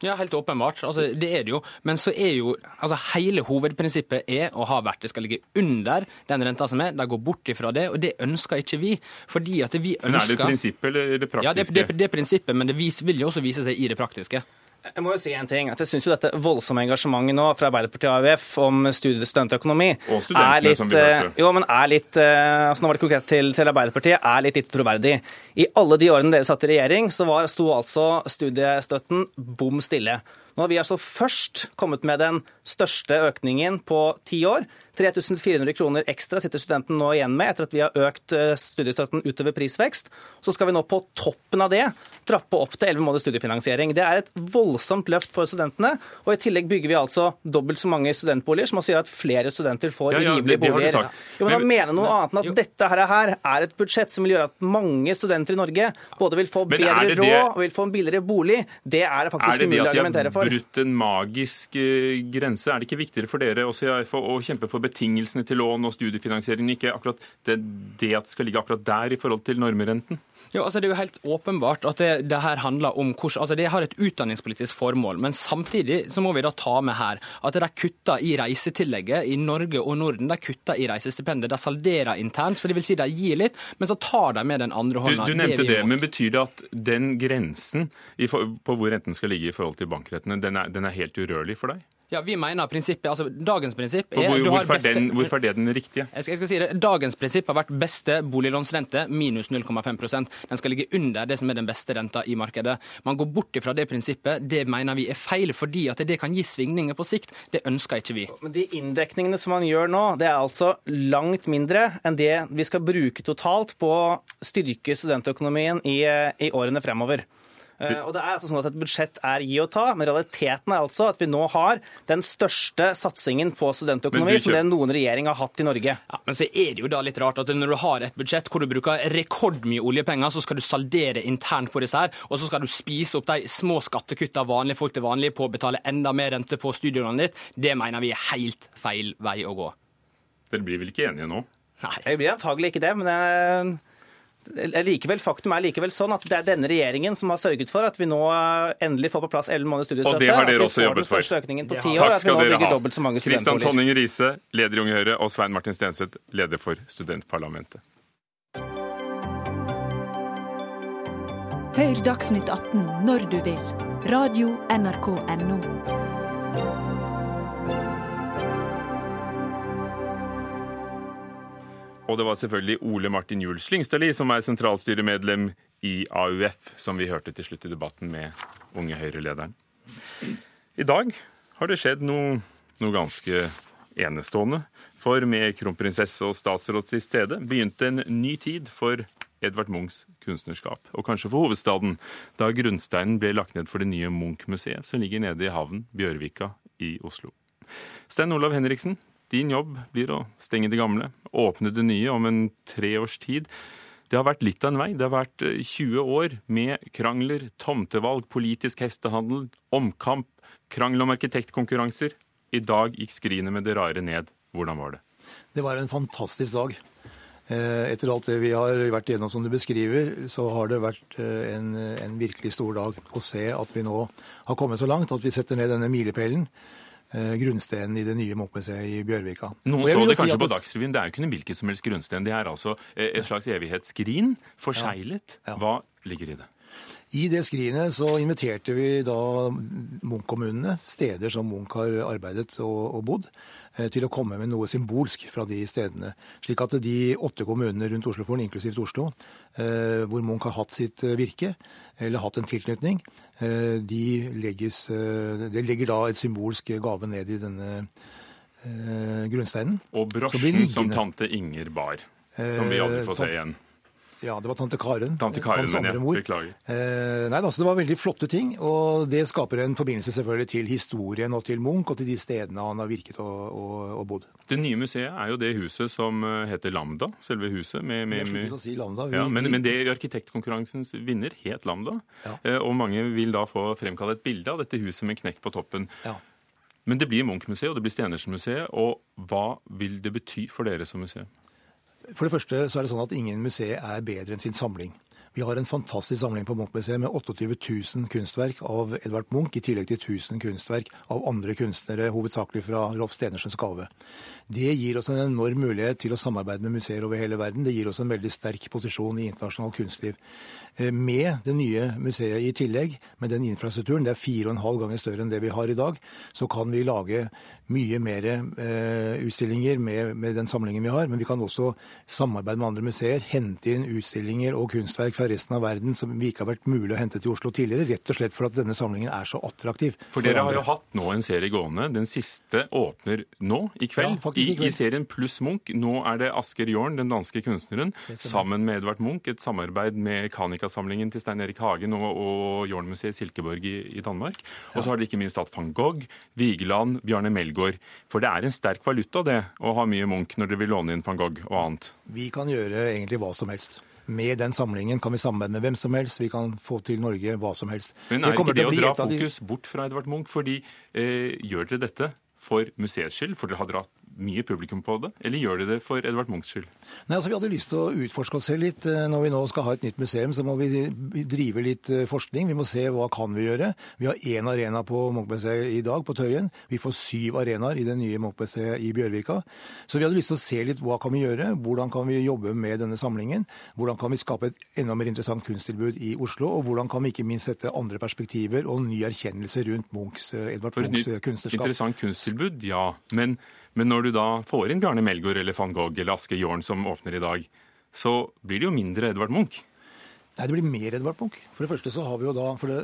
Q: Ja, helt åpenbart. Altså, det er det jo. Men så er jo altså, hele hovedprinsippet er og har vært det skal ligge under den renta som er. De går bort ifra det, og det ønsker ikke vi. Fordi at vi ønsker...
A: Men Er det prinsippet eller det praktiske?
Q: Ja, det, det, det er prinsippet, men det vil jo også vise seg i det praktiske.
P: Jeg må jo si en ting, at jeg syns dette voldsomme engasjementet nå fra Arbeiderpartiet og AUF om studentøkonomi
A: Og studentene,
P: litt,
A: hørte.
P: Jo, men er litt eh, altså Nå var det konkret til, til Arbeiderpartiet, er litt lite troverdig. I alle de årene dere satt i regjering, så var, sto altså studiestøtten bom stille. Nå har vi altså først kommet med den største økningen på ti år. 3400 kroner ekstra sitter studenten nå igjen med etter at vi har økt eh, studiestøtten utover prisvekst. Så skal vi nå på toppen av det trappe opp til 11 måneders studiefinansiering. Det er et voldsomt løft for studentene. Og i tillegg bygger vi altså dobbelt så mange studentboliger, som også gjør at flere studenter får
A: ja, ja,
P: rimelige boliger. Jo, men da mener noe annet enn at jo. dette her, er et budsjett som vil gjøre at mange studenter i Norge både vil få bedre råd og vil få en billigere bolig. Det er det faktisk umulig å argumentere for.
A: Brutt en magisk uh, grense? Er det ikke viktigere for dere også å kjempe for betingelsene til lån og studiefinansiering, ikke akkurat det, det at det skal ligge akkurat der i forhold til normerenten?
Q: Jo, altså Det er jo helt åpenbart at det, det her handler om hvordan, altså Det har et utdanningspolitisk formål. Men samtidig så må vi da ta med her at de kutter i reisetillegget i Norge og Norden. De kutter i reisestipendet. De salderer internt, så det vil si de gir litt, men så tar de med den andre hånda.
A: Du, du nevnte det, det, men betyr det at den grensen på hvor renten skal ligge i forhold til bankrettene, den er, den er helt urørlig for deg?
Q: Ja, vi mener prinsippet, altså Dagens prinsipp er
A: hvor, hvorfor, beste, den, hvorfor, er det den riktige?
Q: Jeg skal, jeg skal, si det, Dagens prinsipp har vært beste boliglånsrente minus 0,5% Den skal ligge under det som er den beste renta i markedet. Man går bort fra det prinsippet. Det mener vi er feil, fordi at det kan gi svingninger på sikt. Det ønsker ikke vi.
P: Men De inndekningene som man gjør nå, det er altså langt mindre enn det vi skal bruke totalt på å styrke studentøkonomien i, i årene fremover. Eh, og det er altså sånn at Et budsjett er gi og ta, men realiteten er altså at vi nå har den største satsingen på studentøkonomi som det noen regjering har hatt i Norge.
Q: Ja, men så er det jo da litt rart at når du har et budsjett hvor du bruker rekordmye oljepenger, så skal du saldere internt på disse her, og så skal du spise opp de små skattekuttene vanlige folk til vanlig på å betale enda mer rente på studielånet ditt. Det mener vi er helt feil vei å gå.
A: Dere blir vel ikke enige nå?
P: Nei, jeg blir antagelig ikke det. men jeg Likevel, Faktum er likevel sånn at det er denne regjeringen som har sørget for at vi nå eh, endelig får på plass 11 måneders studiestøtte.
A: Og det har dere også jobbet for.
P: På Takk skal dere ha.
A: Kristian Tonning Riise, leder i Unge Høyre, og Svein Martin Stenseth, leder for Studentparlamentet.
I: Hør Dagsnytt 18 når du vil. Radio NRK Radio.nrk.no.
A: Og det var selvfølgelig Ole Martin Juel Slyngstadli, som er sentralstyremedlem i AUF, som vi hørte til slutt i debatten med Unge Høyre-lederen. I dag har det skjedd noe, noe ganske enestående. For med kronprinsesse og statsråd til stede begynte en ny tid for Edvard Munchs kunstnerskap. Og kanskje for hovedstaden, da grunnsteinen ble lagt ned for det nye Munch-museet, som ligger nede i havnen Bjørvika i Oslo. Stein Olav Henriksen, din jobb blir å stenge det gamle, åpne det nye om en tre års tid. Det har vært litt av en vei. Det har vært 20 år med krangler, tomtevalg, politisk hestehandel, omkamp, krangel om arkitektkonkurranser. I dag gikk skrinet med det rare ned. Hvordan var det?
R: Det var en fantastisk dag. Etter alt det vi har vært igjennom som du beskriver, så har det vært en, en, virkelig stor dag å se at vi nå har kommet så langt at vi setter ned denne milepælen. Grunnstenen i det nye Munch-museet i Bjørvika.
A: Noen så det kanskje si på det... Dagsrevyen. Det er jo ikke en hvilken som helst grunnsten. Det er altså et slags evighetsskrin, forseglet. Ja. Ja. Hva ligger i det?
R: I det skrinet så inviterte vi da Munch-kommunene, steder som Munch har arbeidet og, og bodd, til å komme med noe symbolsk fra de stedene. Slik at de åtte kommunene rundt Oslofjorden, inklusivt Oslo, hvor Munch har hatt sitt virke, eller hatt en tilknytning, de legges, det legger da et symbolsk gave ned i denne grunnsteinen.
A: Og brosjen som tante Inger bar, som vi aldri får se igjen.
R: Ja, det var tante Karen.
A: Tante Karen, hans andre mor. Beklager.
R: Eh, nei, altså, Det var veldig flotte ting, og det skaper en forbindelse selvfølgelig til historien og til Munch og til de stedene han har virket og, og, og bodd.
A: Det nye museet er jo det huset som eh, heter Lambda, selve huset. Med, med,
R: med, å Si Lambda. Vi,
A: ja, men, men, det arkitektkonkurransens vinner het Lambda, ja. eh, og mange vil da få fremkalle et bilde av dette huset med knekk på toppen. Ja. Men det blir Munch-museet, og det blir Stenersen-museet, og hva vil det bety for dere som museum?
R: For det første så er det sånn at ingen museer er bedre enn sin samling. Vi har en fantastisk samling på Munch-museet med 28 000 kunstverk av Edvard Munch, i tillegg til 1000 kunstverk av andre kunstnere, hovedsakelig fra Rolf Stenersens gave. Det gir oss en enorm mulighet til å samarbeide med museer over hele verden. Det gir oss en veldig sterk posisjon i internasjonalt kunstliv. Eh, med det nye museet i tillegg, med den infrastrukturen, det er fire og en halv ganger større enn det vi har i dag, så kan vi lage mye mer eh, utstillinger med, med, den samlingen vi har. Men vi kan også samarbeide med andre museer, hente inn utstillinger og kunstverk fra resten av verden som vi ikke har vært mulig å hente til Oslo tidligere, rett og slett for at denne samlingen er så attraktiv.
A: For, for dere andre. har jo hatt nå en serie gående. Den siste åpner nå, i kveld. Ja, I, I, serien Pluss Munch. Nå er det Asker Jorn, den danske kunstneren, sammen med Edvard Munch. Et samarbeid med Kanika-samlingen til Stein Erik Hagen og, og Jornmuseet Silkeborg i, i Danmark. Og så har dere ikke minst hatt van Gogh, Vigeland, Bjarne Melgaard går. For det er en sterk valuta, det, å ha mye Munch når dere vil låne inn van Gogh og annet.
R: Vi kan gjøre egentlig hva som helst. Med den samlingen kan vi samarbeide med hvem som helst. Vi kan få til Norge hva som helst.
A: Men er det ikke det å dra fokus bort fra Edvard Munch? Fordi eh, gjør dere dette for museets skyld, for dere har dratt mye publikum på det, eller gjør de det for Edvard Munchs skyld?
R: Nei, altså Vi hadde lyst til å utforske oss selv litt. Eh, når vi nå skal ha et nytt museum, så må vi drive litt eh, forskning. Vi må se hva kan vi gjøre. Vi har én arena på Munchmuseet i dag, på Tøyen. Vi får syv arenaer i det nye Munchmuseet i Bjørvika. Så vi hadde lyst til å se litt hva kan vi gjøre. Hvordan kan vi jobbe med denne samlingen? Hvordan kan vi skape et enda mer interessant kunsttilbud i Oslo? Og hvordan kan vi ikke minst sette andre perspektiver og ny erkjennelse rundt Munchs, Edvard Munchs kunstnerskap?
A: Interessant kunsttilbud, ja. Men men når du da får inn Bjarne Melgaard eller van Gogh eller Aske Jorn som åpner i dag, så blir det jo mindre Edvard Munch.
R: Nei, det blir mer Edvard Munch. For det første så har vi jo da for det,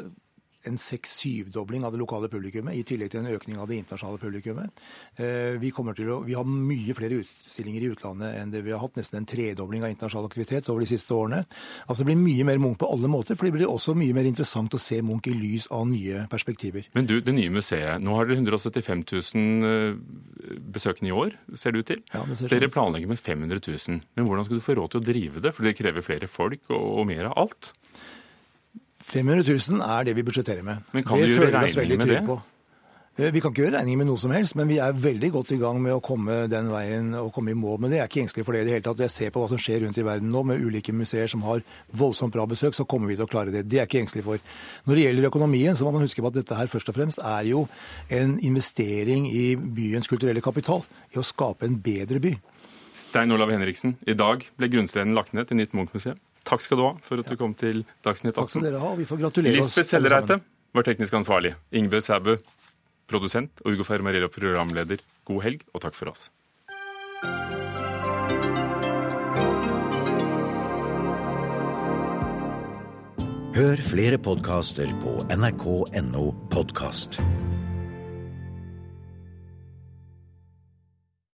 R: en seks-syvdobling av det lokale publikummet, i tillegg til en økning av det internasjonale publikummet. Eh, vi, å, vi, har mye flere utstillinger i utlandet enn det vi har hatt. Nesten en tredobling av internasjonal aktivitet over de siste årene. Altså Det blir mye mer Munch på alle måter, for det blir også mye mer interessant å se Munch i lys av nye perspektiver.
A: Men du, det nye museet. Nå har dere 175 000 eh, besøkende i år, ser det ut til. Ja, det dere sånn. planlegger med 500 000. Men hvordan skal du få råd til å drive det? For det krever flere folk og, og mer av alt.
R: 500 000 er det vi budsjetterer med.
A: Men kan det du gjøre regning med det?
R: På. Eh, vi kan ikke gjøre regning med noe som helst, men vi er veldig godt i gang med å komme den veien og komme i mål med det. Jeg er ikke engstelig for det i det hele tatt. Jeg ser på hva som skjer rundt i verden nå, med ulike museer som har voldsomt bra besøk, så kommer vi til å klare det. Det er jeg ikke engstelig for. Når det gjelder økonomien, så må man huske på at dette her først og fremst er jo en investering i byens kulturelle kapital. I å skape en bedre by.
A: Stein Olav Henriksen, i dag ble grunnsteinen lagt ned til nytt Munch-museum. Takk skal du ha for at du kom til Dagsnytt 18.
R: Takk skal dere ha, vi får gratulere
A: oss. Lisbeth Sellereite var teknisk ansvarlig. Ingebjørg Sæbø, produsent, og Ugo Fermarello, programleder. God helg, og takk for oss.
S: Hør flere podkaster på nrk.no podkast.